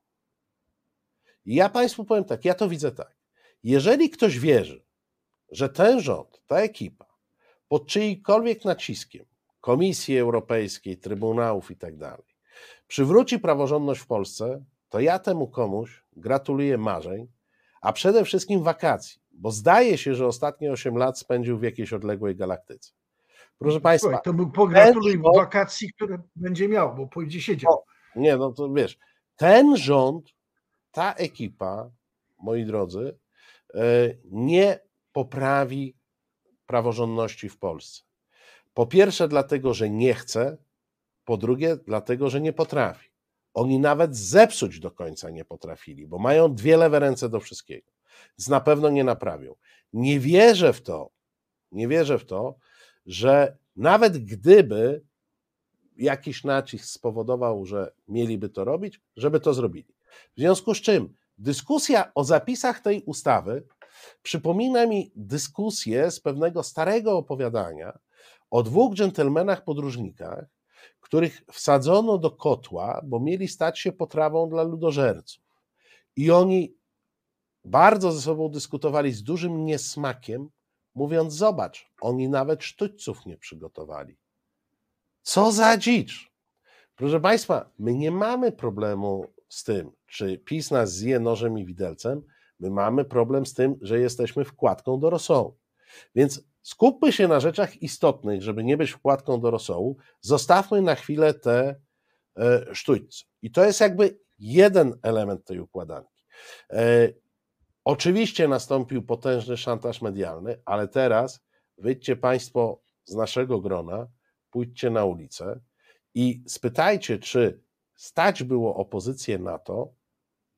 I ja Państwu powiem tak, ja to widzę tak. Jeżeli ktoś wierzy, że ten rząd, ta ekipa, pod czyimkolwiek naciskiem Komisji Europejskiej, Trybunałów i tak dalej, przywróci praworządność w Polsce, to ja temu komuś gratuluję marzeń, a przede wszystkim wakacji, bo zdaje się, że ostatnie 8 lat spędził w jakiejś odległej galaktyce. Proszę Państwa, to mu pogratuluj rząd- wakacji, które będzie miał, bo pójdzie siedział. Nie, no to wiesz, ten rząd, ta ekipa, moi drodzy, e, nie poprawi praworządności w Polsce. Po pierwsze, dlatego, że nie chce, po drugie, dlatego, że nie potrafi. Oni nawet zepsuć do końca nie potrafili, bo mają dwie lewe ręce do wszystkiego. Więc na pewno nie naprawią. Nie wierzę w to, nie wierzę w to, że nawet gdyby jakiś nacisk spowodował, że mieliby to robić, żeby to zrobili. W związku z czym dyskusja o zapisach tej ustawy przypomina mi dyskusję z pewnego starego opowiadania o dwóch dżentelmenach podróżnikach, których wsadzono do kotła, bo mieli stać się potrawą dla ludożerców. I oni bardzo ze sobą dyskutowali z dużym niesmakiem, mówiąc: Zobacz, oni nawet sztućców nie przygotowali. Co za dzicz! Proszę Państwa, my nie mamy problemu z tym, czy PiS nas zje nożem i widelcem. My mamy problem z tym, że jesteśmy wkładką do rosołu. Więc skupmy się na rzeczach istotnych, żeby nie być wkładką do rosołu. Zostawmy na chwilę te e, sztućce. I to jest jakby jeden element tej układanki. E, oczywiście nastąpił potężny szantaż medialny, ale teraz wyjdźcie Państwo z naszego grona, pójdźcie na ulicę i spytajcie, czy stać było opozycję na to,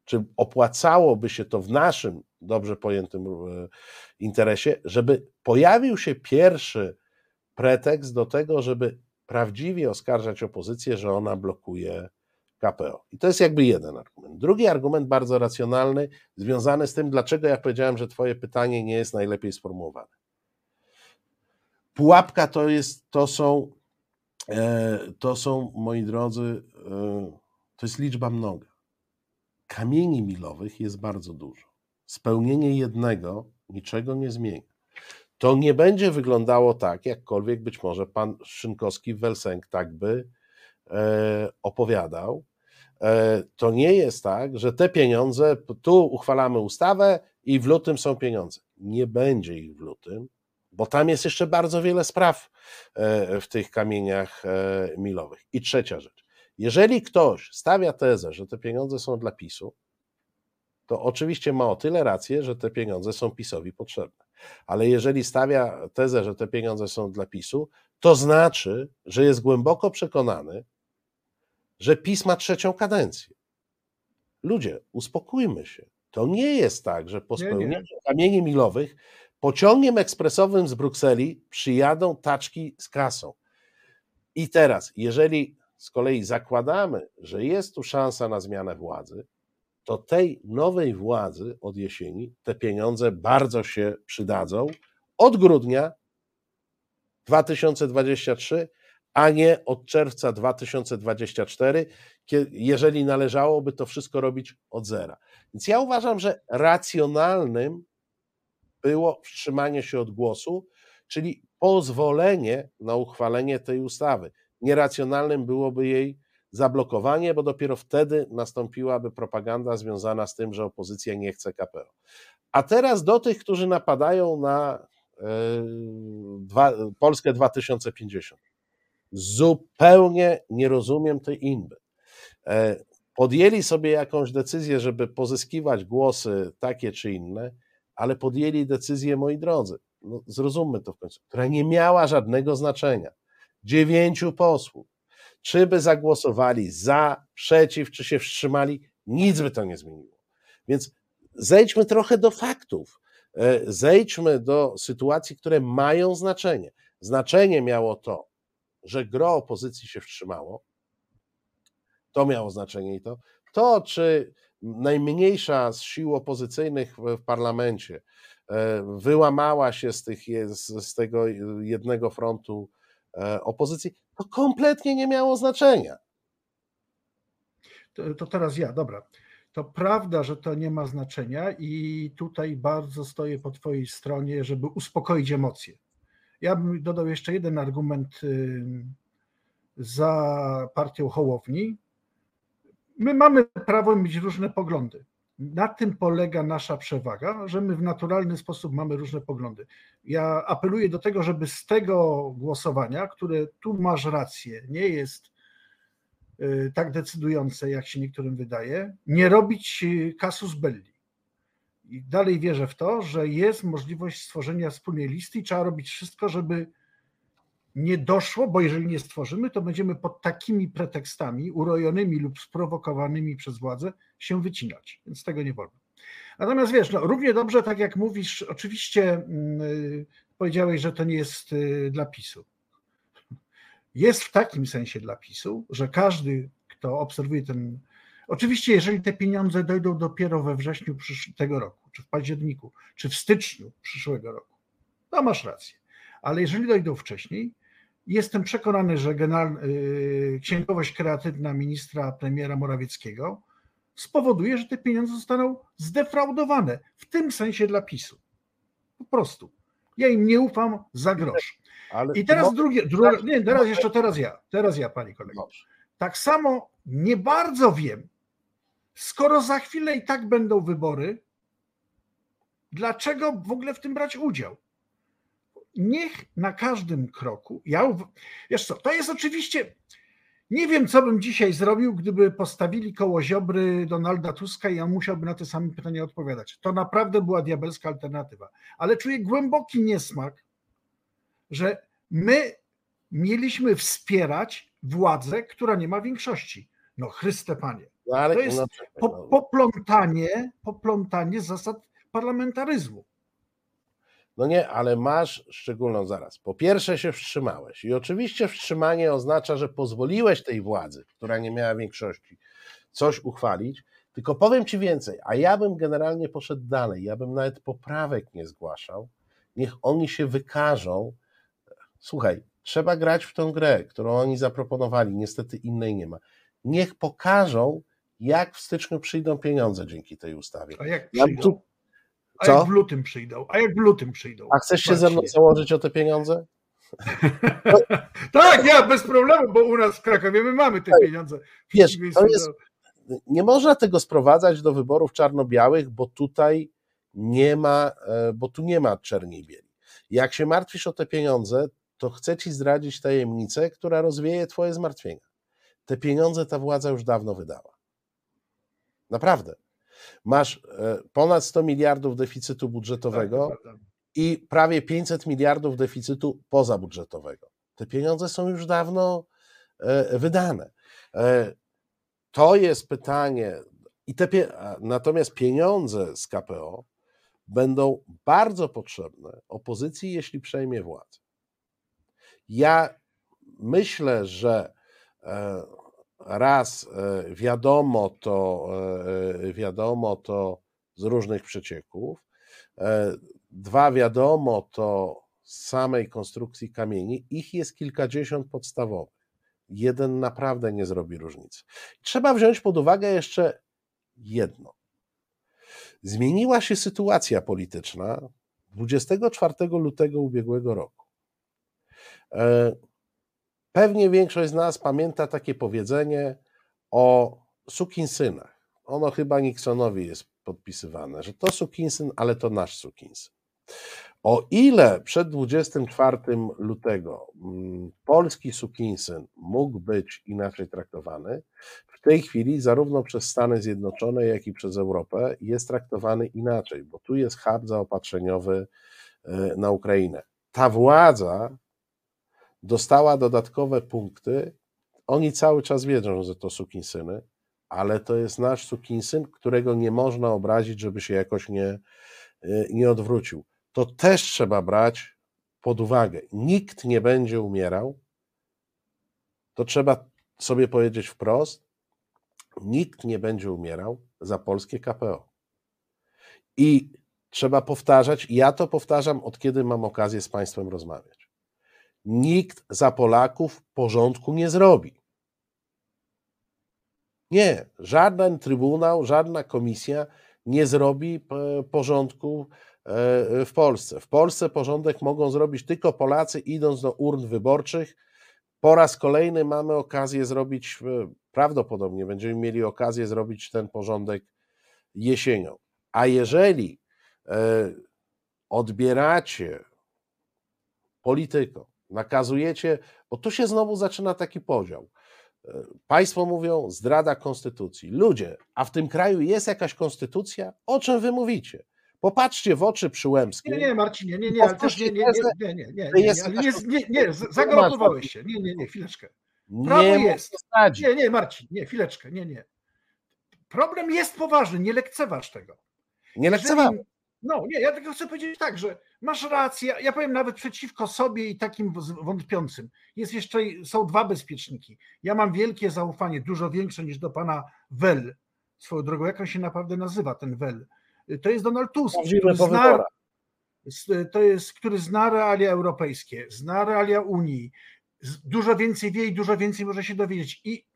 czy opłacałoby się to w naszym dobrze pojętym e, interesie, żeby pojawił się pierwszy pretekst do tego, żeby prawdziwie oskarżać opozycję, że ona blokuje KPO. I to jest jakby jeden argument. Drugi argument, bardzo racjonalny, związany z tym, dlaczego ja powiedziałem, że Twoje pytanie nie jest najlepiej sformułowane. Pułapka to jest, to są, e, to są, moi drodzy, e, to jest liczba mnoga. Kamieni milowych jest bardzo dużo. Spełnienie jednego niczego nie zmieni. To nie będzie wyglądało tak, jakkolwiek być może pan Szynkowski Welsenk tak by e, opowiadał. E, to nie jest tak, że te pieniądze, tu uchwalamy ustawę i w lutym są pieniądze. Nie będzie ich w lutym, bo tam jest jeszcze bardzo wiele spraw e, w tych kamieniach e, milowych. I trzecia rzecz. Jeżeli ktoś stawia tezę, że te pieniądze są dla PiSu, to oczywiście ma o tyle rację, że te pieniądze są PiSowi potrzebne. Ale jeżeli stawia tezę, że te pieniądze są dla PiSu, to znaczy, że jest głęboko przekonany, że PiS ma trzecią kadencję. Ludzie, uspokójmy się. To nie jest tak, że po Nie, nie. spełnieniu kamieni milowych pociągiem ekspresowym z Brukseli przyjadą taczki z kasą. I teraz, jeżeli z kolei zakładamy, że jest tu szansa na zmianę władzy, to tej nowej władzy od jesieni te pieniądze bardzo się przydadzą od grudnia 2023, a nie od czerwca 2024, kie- jeżeli należałoby to wszystko robić od zera. Więc ja uważam, że racjonalnym było wstrzymanie się od głosu, czyli pozwolenie na uchwalenie tej ustawy. Nieracjonalnym byłoby jej zablokowanie, bo dopiero wtedy nastąpiłaby propaganda związana z tym, że opozycja nie chce KPO. A teraz do tych, którzy napadają na e, dwa, Polskę 2050. Zupełnie nie rozumiem tej inby. E, Podjęli sobie jakąś decyzję, żeby pozyskiwać głosy takie czy inne, ale podjęli decyzję, moi drodzy, no zrozummy to w końcu, która nie miała żadnego znaczenia. Dziewięciu posłów, czy by zagłosowali za, przeciw, czy się wstrzymali, nic by to nie zmieniło. Więc zejdźmy trochę do faktów. E, zejdźmy do sytuacji, które mają znaczenie. Znaczenie miało to, że gro opozycji się wstrzymało. To miało znaczenie i to. To, czy najmniejsza z sił opozycyjnych w parlamencie e, wyłamała się z, tych, z tego jednego frontu opozycji, to kompletnie nie miało znaczenia. To, to teraz ja, dobra. To prawda, że to nie ma znaczenia i tutaj bardzo stoję po Twojej stronie, żeby uspokoić emocje. Ja bym dodał jeszcze jeden argument za partią Hołowni. My mamy prawo mieć różne poglądy. Na tym polega nasza przewaga, że my w naturalny sposób mamy różne poglądy. Ja apeluję do tego, żeby z tego głosowania, które tu masz rację, nie jest y, tak decydujące, jak się niektórym wydaje, nie robić y, kasus belli. I dalej wierzę w to, że jest możliwość stworzenia wspólnej listy i trzeba robić wszystko, żeby nie doszło, bo jeżeli nie stworzymy, to będziemy pod takimi pretekstami, urojonymi lub sprowokowanymi przez władzę, się wycinać. Więc tego nie wolno. Natomiast wiesz, no, równie dobrze, tak jak mówisz, oczywiście yy, powiedziałeś, że to nie jest yy, dla PiSu. Jest w takim sensie dla PiSu, że każdy, kto obserwuje ten. Oczywiście, jeżeli te pieniądze dojdą dopiero we wrześniu tego roku, czy w październiku, czy w styczniu przyszłego roku, to masz rację. Ale jeżeli dojdą wcześniej, Jestem przekonany, że y, księgowość kreatywna ministra premiera Morawieckiego spowoduje, że te pieniądze zostaną zdefraudowane, w tym sensie dla PiSu. Po prostu. Ja im nie ufam za grosz. Ale I teraz drugie, drugie, nie, teraz jeszcze teraz ja, teraz ja, panie kolego. Tak samo nie bardzo wiem, skoro za chwilę i tak będą wybory, dlaczego w ogóle w tym brać udział? Niech na każdym kroku, ja, wiesz co, to jest oczywiście, nie wiem co bym dzisiaj zrobił, gdyby postawili koło Ziobry Donalda Tuska i ja musiałby na te same pytania odpowiadać. To naprawdę była diabelska alternatywa, ale czuję głęboki niesmak, że my mieliśmy wspierać władzę, która nie ma większości. No Chryste Panie. No, to jest poplątanie, poplątanie zasad parlamentaryzmu. No nie, ale masz szczególną zaraz. Po pierwsze się wstrzymałeś i oczywiście wstrzymanie oznacza, że pozwoliłeś tej władzy, która nie miała większości, coś uchwalić, tylko powiem Ci więcej, a ja bym generalnie poszedł dalej, ja bym nawet poprawek nie zgłaszał, niech oni się wykażą. Słuchaj, trzeba grać w tę grę, którą oni zaproponowali, niestety innej nie ma. Niech pokażą, jak w styczniu przyjdą pieniądze dzięki tej ustawie. A jak przyjdą? Ja tu a Co? jak w lutym przyjdą? A jak w lutym przyjdą? A chcesz się ze mną założyć o te pieniądze? *laughs* tak, ja bez problemu, bo u nas w Krakowie my mamy te pieniądze. Wiesz, to jest, nie można tego sprowadzać do wyborów czarno-białych, bo tutaj nie ma, e, bo tu nie ma czerni bieli. Jak się martwisz o te pieniądze, to chcę ci zdradzić tajemnicę, która rozwieje twoje zmartwienia. Te pieniądze ta władza już dawno wydała. Naprawdę. Masz e, ponad 100 miliardów deficytu budżetowego tak, i prawie 500 miliardów deficytu pozabudżetowego. Te pieniądze są już dawno e, wydane. E, to jest pytanie, i te, natomiast pieniądze z KPO będą bardzo potrzebne opozycji, jeśli przejmie władzę. Ja myślę, że raz e, wiadomo to, e, wiadomo to z różnych przecieków, e, dwa wiadomo to z samej konstrukcji kamieni, ich jest kilkadziesiąt podstawowych. Jeden naprawdę nie zrobi różnicy. Trzeba wziąć pod uwagę jeszcze jedno. Zmieniła się sytuacja polityczna 24 lutego ubiegłego roku. Pewnie większość z nas pamięta takie powiedzenie o sukinsynach. Ono chyba Nixonowi jest podpisywane, że to sukinsyn, ale to nasz sukinsyn. O ile przed 24 lutego mm, polski sukinsyn mógł być inaczej traktowany, w tej chwili zarówno przez Stany Zjednoczone, jak i przez Europę jest traktowany inaczej, bo tu jest hub zaopatrzeniowy e, na Ukrainę. Ta władza dostała dodatkowe punkty. Oni cały czas wiedzą, że to sukinsyny, ale to jest nasz sukinsyn, którego nie można obrazić, żeby się jakoś nie, y, nie odwrócił. To też trzeba brać pod uwagę. Nikt nie będzie umierał. To trzeba sobie powiedzieć wprost. Nikt nie będzie umierał za polskie KPO. I trzeba powtarzać, ja to powtarzam od kiedy mam okazję z Państwem rozmawiać. Nikt za Polaków porządku nie zrobi. Nie, żaden trybunał, żadna komisja nie zrobi porządku e, w Polsce. W Polsce porządek mogą zrobić tylko Polacy, idąc do urn wyborczych. Po raz kolejny mamy okazję zrobić, e, prawdopodobnie będziemy mieli okazję zrobić ten porządek jesienią. A jeżeli e, odbieracie politykom, nakazujecie, bo tu się znowu zaczyna taki podział. Państwo mówią zdrada konstytucji. Ludzie, a w tym kraju jest jakaś konstytucja? O czym wy mówicie? Popatrzcie w oczy Przyłębskiej. Nie, nie, Marcinie, nie, nie, ale też nie, nie, nie, nie, nie, nie, nie, nie, nie, nie, zagalopowałeś się. Nie, nie, nie, chwileczkę. Prawo jest. Nie, nie, Marcin, nie, chwileczkę, nie, nie. Problem jest poważny, nie lekceważ tego. Nie lekceważ. No, nie, ja tylko chcę powiedzieć tak, że masz rację. Ja powiem nawet przeciwko sobie i takim wątpiącym. Jest jeszcze, są dwa bezpieczniki. Ja mam wielkie zaufanie, dużo większe niż do pana Well. Swoją drogą, jak on się naprawdę nazywa, ten Well? To jest Donald Tusk. Który zna, to jest, który zna realia europejskie, zna realia Unii, dużo więcej wie i dużo więcej może się dowiedzieć. I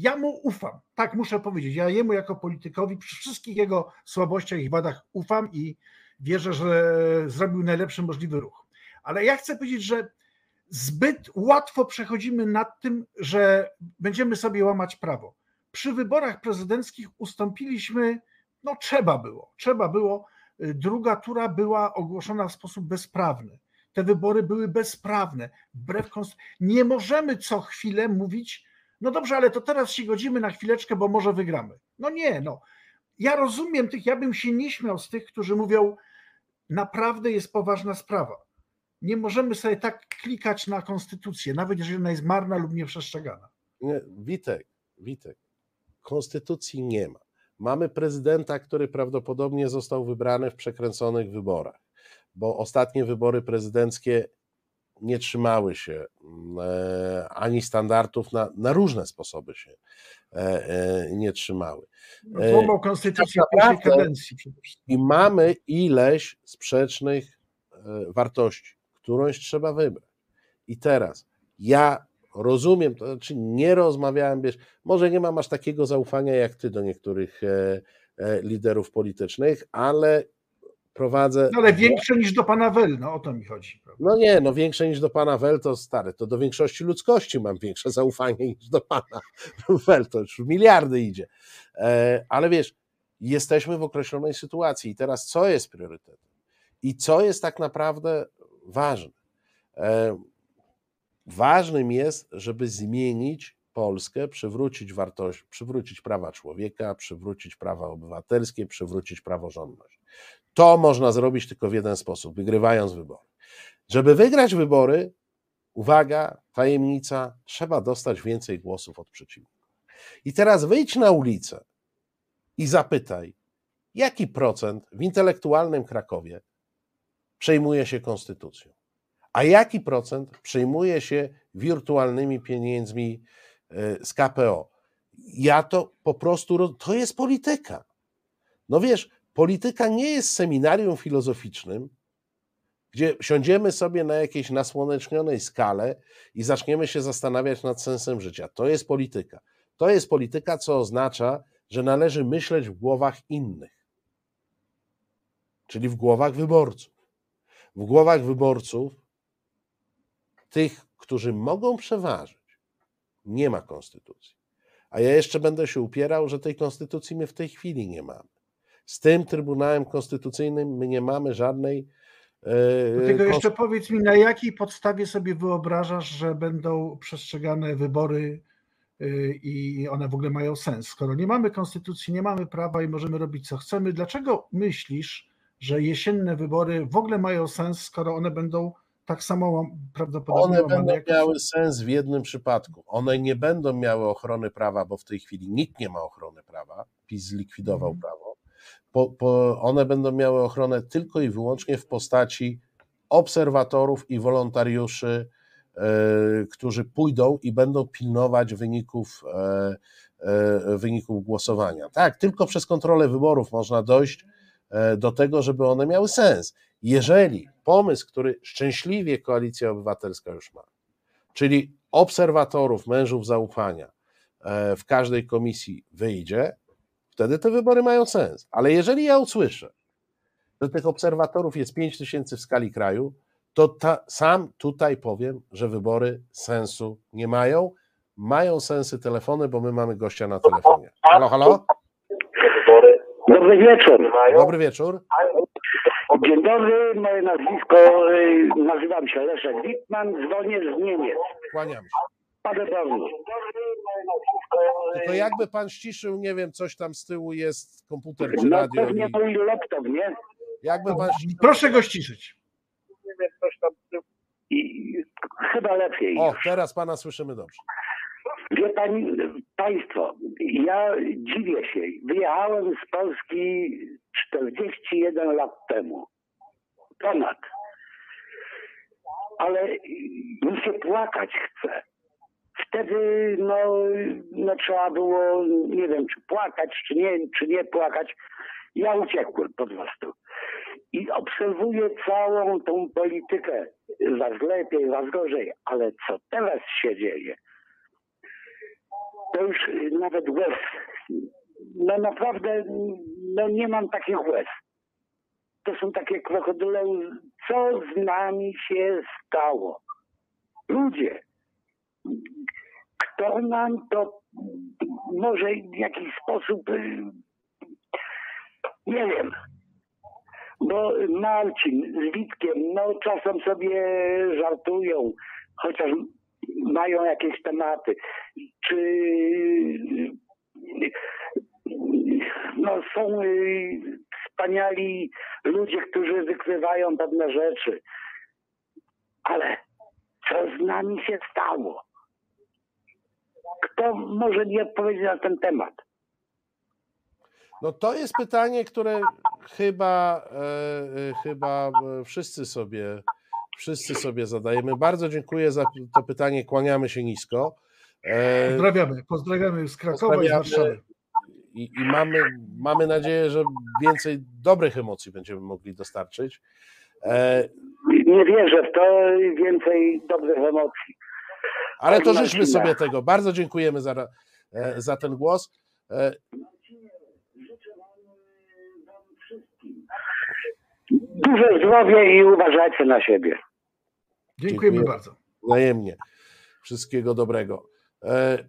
ja mu ufam, tak muszę powiedzieć. Ja jemu jako politykowi przy wszystkich jego słabościach i wadach ufam i wierzę, że zrobił najlepszy możliwy ruch. Ale ja chcę powiedzieć, że zbyt łatwo przechodzimy nad tym, że będziemy sobie łamać prawo. Przy wyborach prezydenckich ustąpiliśmy, no trzeba było, trzeba było. Druga tura była ogłoszona w sposób bezprawny. Te wybory były bezprawne, wbrew konstytucji. Nie możemy co chwilę mówić, no dobrze, ale to teraz się godzimy na chwileczkę, bo może wygramy. No nie, no. Ja rozumiem tych, ja bym się nie śmiał z tych, którzy mówią, naprawdę jest poważna sprawa. Nie możemy sobie tak klikać na konstytucję, nawet jeżeli ona jest marna lub nieprzestrzegana. Nie, Witek, Witek, konstytucji nie ma. Mamy prezydenta, który prawdopodobnie został wybrany w przekręconych wyborach, bo ostatnie wybory prezydenckie nie trzymały się mm, e, ani standardów, na, na różne sposoby się e, e, nie trzymały. Złamał tak konstytucję tak pierwszej kadencji. I mamy ileś sprzecznych wartości, którąś trzeba wybrać. I teraz ja rozumiem, to znaczy nie rozmawiałem, wiesz, może nie mam aż takiego zaufania jak ty do niektórych liderów politycznych, ale prowadzę. No ale większe niż do pana Wel, no o to mi chodzi. Prawda? No nie, no większe niż do pana Wel to stary, to do większości ludzkości mam większe *laughs* zaufanie niż do pana *laughs* Wel, to już miliardy idzie. E, ale wiesz, jesteśmy w określonej sytuacji i teraz co jest priorytetem? I co jest tak naprawdę ważne? E, ważnym jest, żeby zmienić Polskę, przywrócić wartość, przywrócić prawa człowieka, przywrócić prawa obywatelskie, przywrócić praworządność. To można zrobić tylko w jeden sposób, wygrywając wybory. Żeby wygrać wybory, uwaga, tajemnica, trzeba dostać więcej głosów od przeciwników. I teraz wyjdź na ulicę i zapytaj, jaki procent w intelektualnym Krakowie przejmuje się konstytucją, a jaki procent przejmuje się wirtualnymi pieniędzmi z KPO. Ja to po prostu, to jest polityka. No wiesz, Polityka nie jest seminarium filozoficznym, gdzie siądziemy sobie na jakiejś nasłonecznionej skale i zaczniemy się zastanawiać nad sensem życia. To jest polityka. To jest polityka, co oznacza, że należy myśleć w głowach innych, czyli w głowach wyborców. W głowach wyborców, tych, którzy mogą przeważyć, nie ma konstytucji. A ja jeszcze będę się upierał, że tej konstytucji my w tej chwili nie mamy. Z tym Trybunałem Konstytucyjnym my nie mamy żadnej. Do tego jeszcze powiedz mi, na jakiej podstawie sobie wyobrażasz, że będą przestrzegane wybory y, i one w ogóle mają sens? Skoro nie mamy konstytucji, nie mamy prawa i możemy robić co chcemy, dlaczego myślisz, że jesienne wybory w ogóle mają sens, skoro one będą tak samo prawdopodobnie. One będą miały sens w jednym przypadku. One nie będą miały ochrony prawa, bo w tej chwili nikt nie ma ochrony prawa. PiS zlikwidował hmm. prawo po, po, one będą miały ochronę tylko i wyłącznie w postaci obserwatorów i wolontariuszy, e, którzy pójdą i będą pilnować wyników, e, wyników głosowania. Tak, tylko przez kontrolę wyborów można dojść do tego, żeby one miały sens. Jeżeli pomysł, który szczęśliwie Koalicja Obywatelska już ma, czyli obserwatorów, mężów zaufania w każdej komisji wyjdzie, wtedy te wybory mają sens. Ale jeżeli ja usłyszę, że tych obserwatorów jest 5 tysięcy w skali kraju, to ta, sam tutaj powiem, że wybory sensu nie mają. Mają sensy telefony, bo my mamy gościa na telefonie. Halo, halo? Dobry wieczór. Dobry wieczór. Dzień dobry, moje nazwisko, y, nazywam się Leszek Wittman, dzwonię z Niemiec. Kłaniam się. Paderborn. Tylko jakby pan ściszył, nie wiem, coś tam z tyłu jest, komputer czy No radio. pewnie i- mój laptop, nie? Jakby pan Proszę go ściszyć. Nie wiem, coś tam z tyłu. I chyba lepiej. O, teraz pana słyszymy dobrze. Wie pani, państwo, ja dziwię się. Wyjechałem z Polski 41 lat temu. Ponad. Ale mi się płakać chce. Wtedy no, no trzeba było, nie wiem, czy płakać, czy nie, czy nie płakać. Ja uciekłem po prostu. I obserwuję całą tą politykę. Was lepiej, was gorzej. Ale co teraz się dzieje? To już y, nawet łez. No naprawdę, no nie mam takich łez. To są takie krokodyle. Co z nami się stało? Ludzie, kto nam to może w jakiś sposób, y, nie wiem, bo Marcin z Witkiem, no czasem sobie żartują, chociaż mają jakieś tematy. No, są y, wspaniali ludzie, którzy wykrywają pewne rzeczy. Ale co z nami się stało? Kto może mi odpowiedzieć na ten temat? No to jest pytanie, które chyba, e, e, chyba wszyscy sobie, wszyscy sobie zadajemy. Bardzo dziękuję za to pytanie, kłaniamy się nisko. E, Pozdrawiamy. Pozdrawiamy z Krakowa i z. Warszawy. I, i mamy, mamy nadzieję, że więcej dobrych emocji będziemy mogli dostarczyć. E, Nie wierzę w to więcej dobrych emocji. Ale to życzmy sobie tego. Bardzo dziękujemy za, e, za ten głos. E, Dużo zdrowia i uważajcie na siebie. Dziękujemy Dziękuję. bardzo. Wzajemnie. Wszystkiego dobrego. E,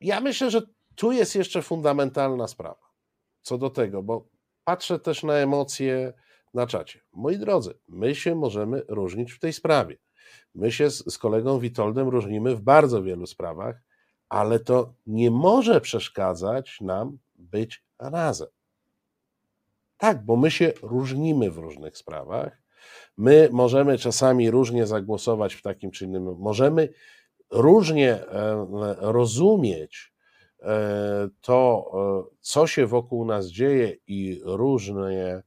Ja myślę, że tu jest jeszcze fundamentalna sprawa co do tego, bo patrzę też na emocje na czacie. Moi drodzy, my się możemy różnić w tej sprawie. My się z, z kolegą Witoldem różnimy w bardzo wielu sprawach, ale to nie może przeszkadzać nam być razem. Tak, bo my się różnimy w różnych sprawach. My możemy czasami różnie zagłosować w takim czy innym, możemy różnie e, rozumieć e, to, e, co się wokół nas dzieje i różne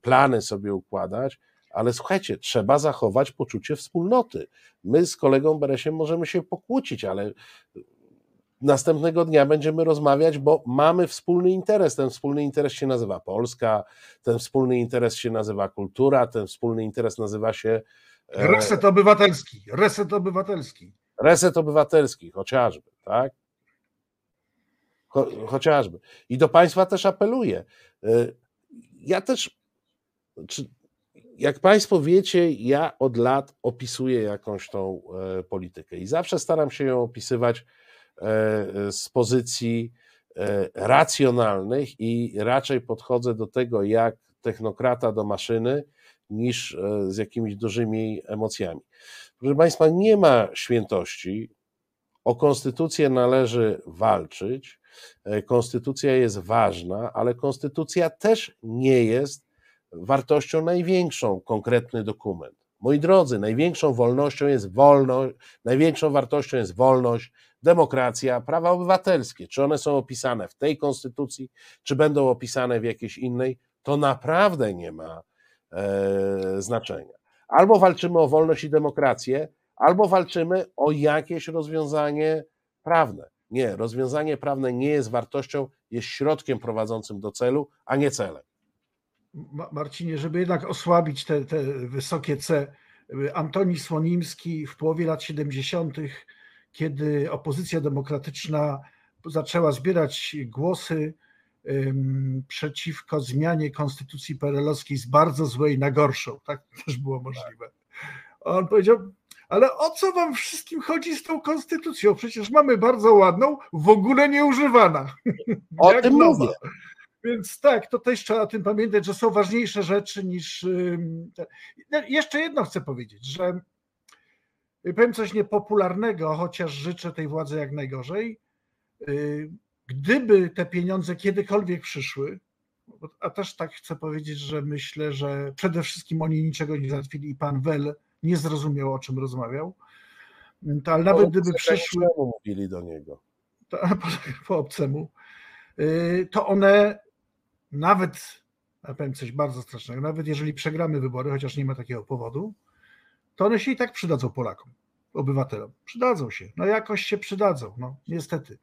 plany sobie układać, ale słuchajcie, trzeba zachować poczucie wspólnoty. My z kolegą Beresiem możemy się pokłócić, ale następnego dnia będziemy rozmawiać, bo mamy wspólny interes. Ten wspólny interes się nazywa Polska, ten wspólny interes się nazywa kultura, ten wspólny interes nazywa się Reset obywatelski. Reset obywatelski. reset obywatelski, chociażby, tak? Cho, chociażby. I do Państwa też apeluję. Y, Ja też, czy, jak Państwo wiecie, ja od lat opisuję jakąś tą e, politykę i zawsze staram się ją opisywać e, z pozycji e, racjonalnych i raczej podchodzę do tego jak technokrata do maszyny niż e, z jakimiś dużymi emocjami. Proszę Państwa, nie ma świętości. O konstytucję należy walczyć. E, Konstytucja jest ważna, ale konstytucja też nie jest wartością największą, konkretny dokument. Moi drodzy, największą wolnością jest wolność, największą wartością jest wolność, demokracja, prawa obywatelskie. Czy one są opisane w tej konstytucji, czy będą opisane w jakiejś innej, to naprawdę nie ma znaczenia. Albo walczymy o wolność i demokrację, albo walczymy o jakieś rozwiązanie prawne. Nie, rozwiązanie prawne nie jest wartością, jest środkiem prowadzącym do celu, a nie celem. Ma- Marcinie, żeby jednak osłabić te, te wysokie C, Antoni Słonimski w połowie lat 70., kiedy opozycja demokratyczna zaczęła zbierać głosy przeciwko zmianie konstytucji perelowskiej z bardzo złej na gorszą, tak też było możliwe. On powiedział, ale o co wam wszystkim chodzi z tą konstytucją? Przecież mamy bardzo ładną, w ogóle nieużywana. O tym nowa. mówię. Więc tak, to też trzeba o tym pamiętać, że są ważniejsze rzeczy niż. No, Jeszcze jedno chcę powiedzieć, że powiem coś niepopularnego, chociaż życzę tej władzy jak najgorzej. Gdyby te pieniądze kiedykolwiek przyszły, a też tak chcę powiedzieć, że myślę, że przede wszystkim oni niczego nie załatwili i pan Wel nie zrozumiał, o czym rozmawiał. To, ale nawet gdyby przyszły mówili do niego? to, *laughs* po, po obcemu, y, to one nawet, ja powiem coś bardzo strasznego, nawet jeżeli przegramy wybory, chociaż nie ma takiego powodu, to one się i tak przydadzą Polakom, obywatelom. Przydadzą się, no jakoś się przydadzą, no niestety.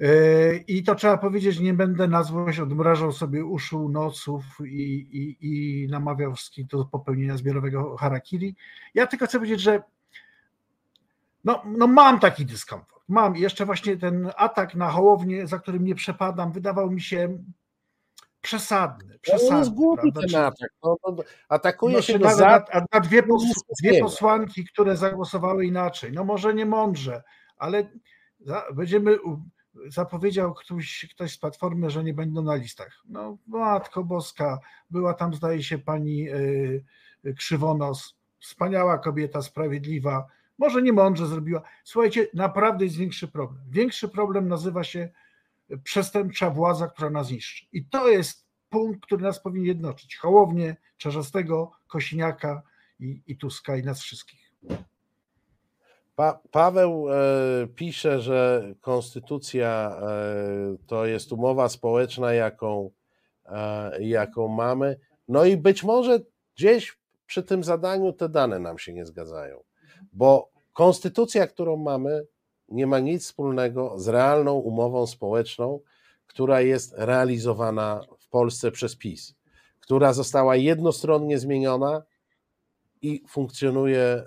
Y, I to trzeba powiedzieć, nie będę na złość odmrażał sobie uszu noców i, i, i namawiał wszystkich do popełnienia zbiorowego harakiri. Ja tylko chcę powiedzieć, że no, no mam taki dyskomfort. Mam. I jeszcze właśnie ten atak na Hołownię, za którym nie przepadam, wydawał mi się przesadny. To przesadny jest głupi ten atak. No, no, atakuje no, się nawet za... na, na dwie, nic dwie posłanki, które zagłosowały inaczej. No może nie mądrze, ale będziemy. Zapowiedział ktoś, ktoś z Platformy, że nie będą na listach. No, Matko Boska, była tam, zdaje się, pani y, Krzywonos, wspaniała kobieta, sprawiedliwa. Może nie mądrze zrobiła. Słuchajcie, naprawdę jest większy problem. Większy problem nazywa się przestępcza władza, która nas niszczy. I to jest punkt, który nas powinien jednoczyć. Hołownię, Czarzastego, Kosiniaka i, i Tuska i nas wszystkich. Pa, Paweł e, pisze, że konstytucja e, to jest umowa społeczna, jaką, e, jaką mamy. No i być może gdzieś przy tym zadaniu te dane nam się nie zgadzają, bo konstytucja, którą mamy, nie ma nic wspólnego z realną umową społeczną, która jest realizowana w Polsce przez PiS, która została jednostronnie zmieniona i funkcjonuje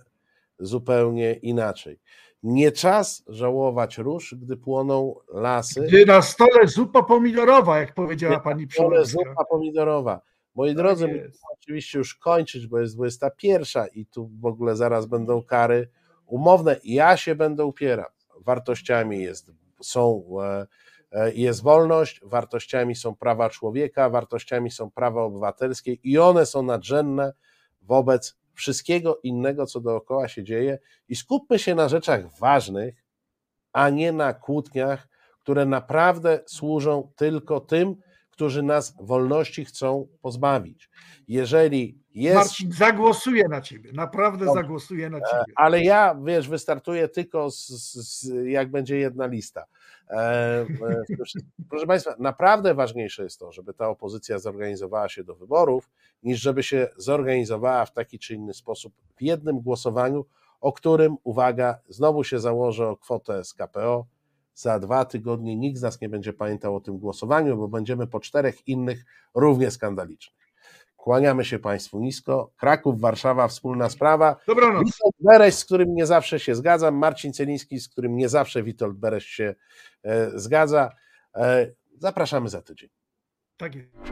zupełnie inaczej. Nie czas żałować róż, gdy płoną lasy. Gdy na stole zupa pomidorowa, jak powiedziała pani Przyłębska. zupa pomidorowa. Moi Tak drodzy, jest. oczywiście już kończyć, bo jest 21 i tu w ogóle zaraz będą kary umowne. Ja się będę upierał. Wartościami jest, są, e, e, jest wolność, wartościami są prawa człowieka, wartościami są prawa obywatelskie i one są nadrzędne wobec wszystkiego innego, co dookoła się dzieje i skupmy się na rzeczach ważnych, a nie na kłótniach, które naprawdę służą tylko tym, którzy nas wolności chcą pozbawić. Jeżeli jest. Marcin, zagłosuję na ciebie. Naprawdę Dobrze. zagłosuję na E, ciebie. Ale ja, wiesz, wystartuję tylko, z, z, jak będzie jedna lista. E, e. Proszę Państwa, naprawdę ważniejsze jest to, żeby ta opozycja zorganizowała się do wyborów, niż żeby się zorganizowała w taki czy inny sposób w jednym głosowaniu, o którym, uwaga, znowu się założę o kwotę z KPO. Za dwa tygodnie nikt z nas nie będzie pamiętał o tym głosowaniu, bo będziemy po czterech innych równie skandalicznych. Kłaniamy się Państwu nisko. Kraków, Warszawa, wspólna sprawa. Dobranoc. Witold Bereś, z którym nie zawsze się zgadzam, Marcin Celiński, z którym nie zawsze Witold Bereś się zgadza. E, zapraszamy za tydzień. Tak jest.